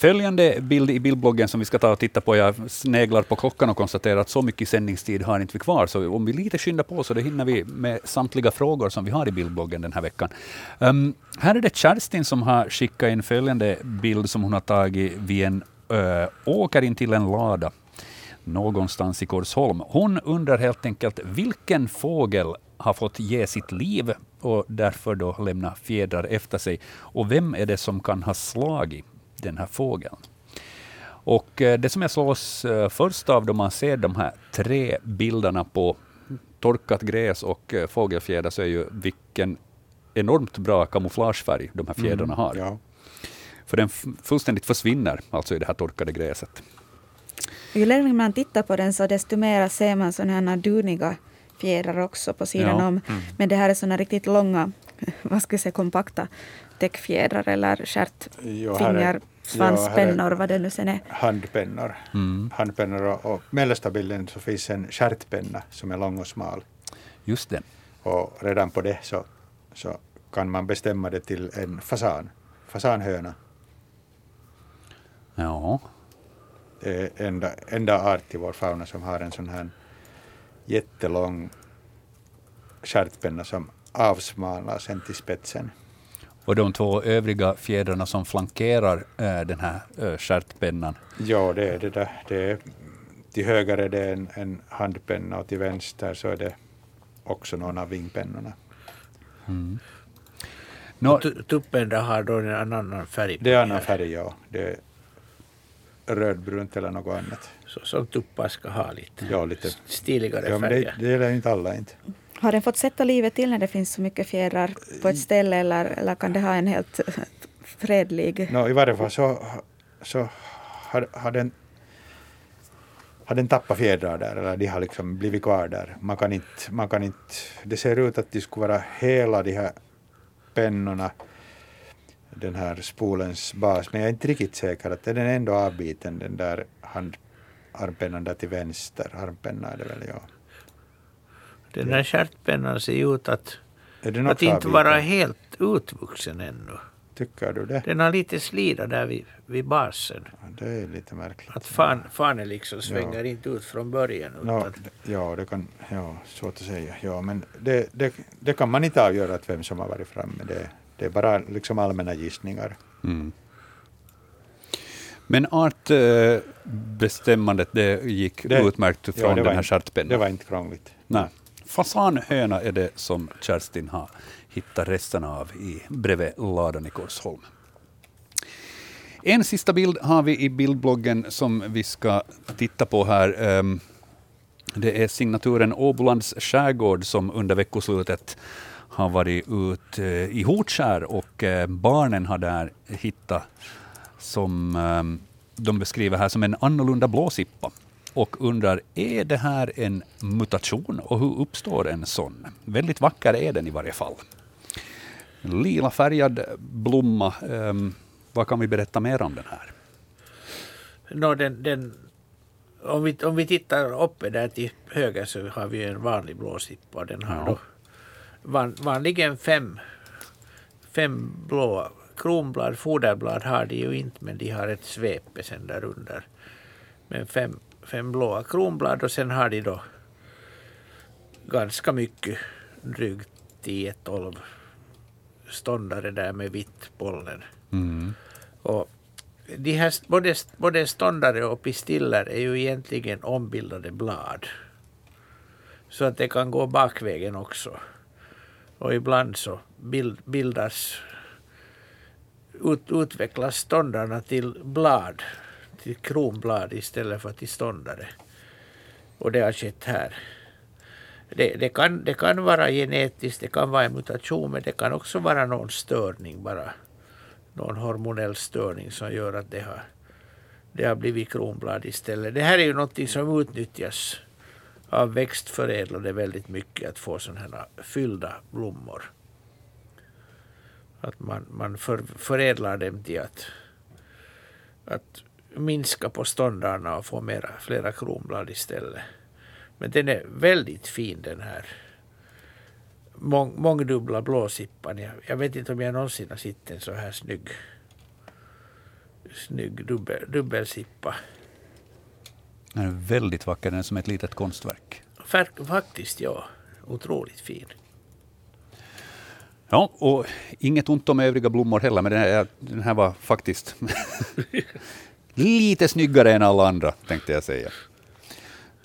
Följande bild i bildbloggen som vi ska ta och titta på. Jag sneglar på klockan och konstaterar att så mycket sändningstid har inte vi kvar. Så om vi lite skyndar på så det hinner vi med samtliga frågor som vi har i bildbloggen den här veckan. Um, här är det Kerstin som har skickat in följande bild som hon har tagit vid en ö, åker in till en lada någonstans i Korsholm. Hon undrar helt enkelt vilken fågel har fått ge sitt liv och därför då lämna fjädrar efter sig. Och vem är det som kan ha slagit den här fågeln? Och eh, det som jag slås eh, först av då man ser de här tre bilderna på torkat gräs och eh, fågelfjädrar så är ju vilken enormt bra kamouflagefärg de här fjädrarna mm, har. Ja. För den fullständigt försvinner alltså i det här torkade gräset. Ju längre man tittar på den så desto mer ser man sådana här duniga fjädrar också på sidan ja. om. Mm. Men det här är sådana riktigt långa, vad ska jag säga, kompakta täckfjädrar eller stjärtfingrar, svanspennor, vad det nu sen är. Handpennor. Mm. Handpennor och, och mellersta bilden så finns en stjärtpenna som är lång och smal. Just det. Och redan på det så, så kan man bestämma det till en fasan, fasanhöna. Ja. Det är enda, enda art i vår fauna som har en sån här jättelång stjärtpenna som avsmalnar sen till spetsen. Och de två övriga fjädrarna som flankerar äh, den här äh, stjärtpennan? Ja, det är det där. Det är, till höger är det en, en handpenna och till vänster så är det också någon av vingpennorna. Mm. No, tuppen där har då en annan färg? Det är en annan färg, ja. Det är rödbrunt eller något annat. Så, som tuppar ska ha lite, ja, lite stiligare ja, färger. Det, det gäller inte alla inte. Har den fått sätta livet till när det finns så mycket fjädrar på ett ställe eller, eller kan det ha en helt fredlig... No, I varje fall så, så har, har, den, har den tappat fjädrar där eller de har liksom blivit kvar där. Man kan inte, man kan inte, det ser ut att de skulle vara hela de här pennorna den här spolens bas, men jag är inte riktigt säker att är den ändå avbiten, den där hand, armpennan där till vänster. Armpenna är det väl, ja. Den där stjärtpennan ser ut att, att inte vara helt utvuxen ännu. Tycker du det? Den har lite slida där vid, vid basen. Ja, det är lite märkligt. Att fan, fanen liksom svänger ja. inte ut från början. No, ja, det kan, ja, svårt att säga. Ja, men det, det, det kan man inte avgöra att vem som har varit framme. Det, det är bara liksom allmänna gissningar. Mm. Men artbestämmandet, det gick det, utmärkt från ja, den här stjärtpennan? Det var inte krångligt. Nej. Fasanhöna är det som Kerstin har hittat resten av i bredvid ladan i Korsholm. En sista bild har vi i bildbloggen som vi ska titta på här. Ehm, det är signaturen Åbolands skärgård som under veckoslutet har varit ut eh, i Hotskär och eh, barnen har där hittat, som ehm, de beskriver här, som en annorlunda blåsippa och undrar, är det här en mutation och hur uppstår en sån? Väldigt vacker är den i varje fall. Lila färgad blomma, um, vad kan vi berätta mer om den här? No, den, den, om, vi, om vi tittar uppe där till höger så har vi en vanlig blåsippa. Den har ja. då van, vanligen fem, fem blåa kronblad. Foderblad har de ju inte men de har ett svepe sen där under. Men fem, fem blåa kronblad och sen har de då ganska mycket, drygt 10-12 ståndare där med vitt pollen. Mm. Och de här, både, både ståndare och pistiller är ju egentligen ombildade blad. Så att det kan gå bakvägen också. Och ibland så bild, bildas, ut, utvecklas ståndarna till blad, till kronblad istället för till ståndare. Och det har skett här. Det, det, kan, det kan vara genetiskt, det kan vara en mutation, men det kan också vara någon störning bara. Någon hormonell störning som gör att det har, det har blivit kronblad istället. Det här är ju någonting som utnyttjas av växtförädlare väldigt mycket, att få sådana här fyllda blommor. Att man, man för, förädlar dem till att, att minska på ståndarna och få mera, flera kronblad istället. Men den är väldigt fin den här mång, mångdubbla blåsippan. Jag, jag vet inte om jag någonsin har sett en så här snygg, snygg dubbel, dubbelsippa. Den är väldigt vacker, den är som ett litet konstverk. Faktiskt, ja. Otroligt fin. Ja, och inget ont om övriga blommor heller, men den här, den här var faktiskt lite snyggare än alla andra, tänkte jag säga.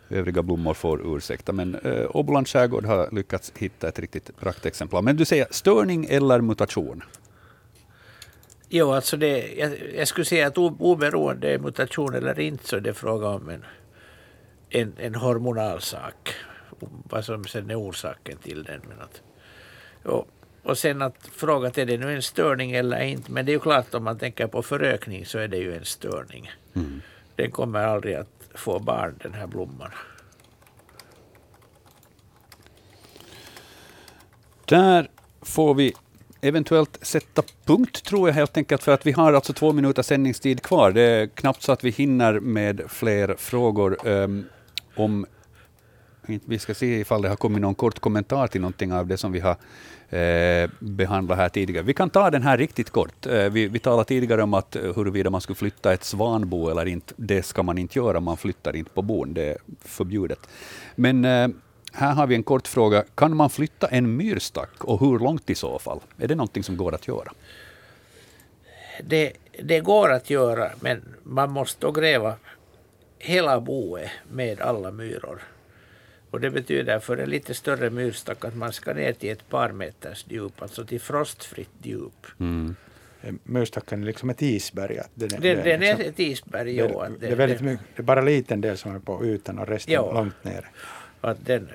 Övriga blommor får ursäkta, men eh, Åbolands skärgård har lyckats hitta ett riktigt praktexemplar. Men du säger störning eller mutation? Jo, alltså det, jag, jag skulle säga att oberoende mutation eller inte så är det fråga om en, en, en hormonal sak. Vad som sen är orsaken till den. Men att, och, och sen att fråga är det nu en störning eller inte. Men det är ju klart om man tänker på förökning så är det ju en störning. Mm. Den kommer aldrig att få barn, den här blomman. Där får vi eventuellt sätta punkt, tror jag helt enkelt, för att vi har alltså två minuter sändningstid kvar. Det är knappt så att vi hinner med fler frågor. Um, om vi ska se ifall det har kommit någon kort kommentar till någonting av det som vi har eh, behandlat här tidigare. Vi kan ta den här riktigt kort. Eh, vi, vi talade tidigare om att eh, huruvida man skulle flytta ett svanbo eller inte. Det ska man inte göra, man flyttar inte på bon. Det är förbjudet. Men eh, här har vi en kort fråga. Kan man flytta en myrstack och hur långt i så fall? Är det någonting som går att göra? Det, det går att göra, men man måste då gräva hela boet med alla myror. Och det betyder för en lite större myrstack att man ska ner till ett par meters djup, alltså till frostfritt djup. Mm. Myrstacken är liksom ett isberg? Den är, den, den är liksom, ett isberg, det, jo. Det, det, är väldigt mycket, det är bara en liten del som är på ytan och resten jo. långt ner. Att den,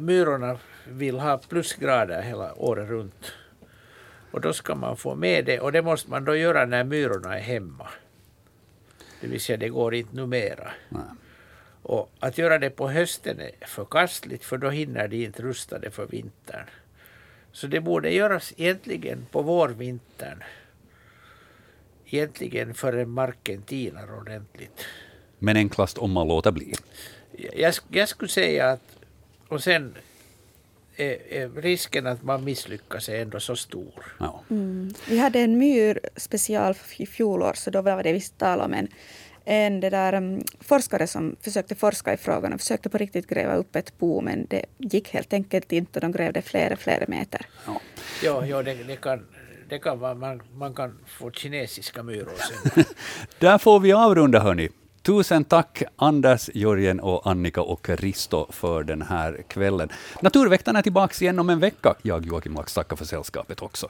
myrorna vill ha plusgrader hela året runt. Och då ska man få med det och det måste man då göra när myrorna är hemma. Det vill säga det går inte numera. Nej. Och att göra det på hösten är förkastligt för då hinner de inte rusta det för vintern. Så det borde göras egentligen på vårvintern. Egentligen förrän marken tinar ordentligt. Men enklast om man låter bli? Jag, jag skulle säga att, och sen är, är risken att man misslyckas är ändå så stor. Ja. Mm. Vi hade en myr special i fjolår, så då var det visst tal om en en det där, um, forskare som försökte forska i frågan och försökte på riktigt gräva upp ett bo, men det gick helt enkelt inte och de grävde flera, flera meter. Ja, ja, ja det, det, kan, det kan vara, man, man kan få kinesiska myror sen. Där får vi avrunda hörni. Tusen tack Anders, Jörgen och Annika och Risto för den här kvällen. Naturväktarna är tillbaka igen om en vecka. Jag, Joakim Max, tackar för sällskapet också.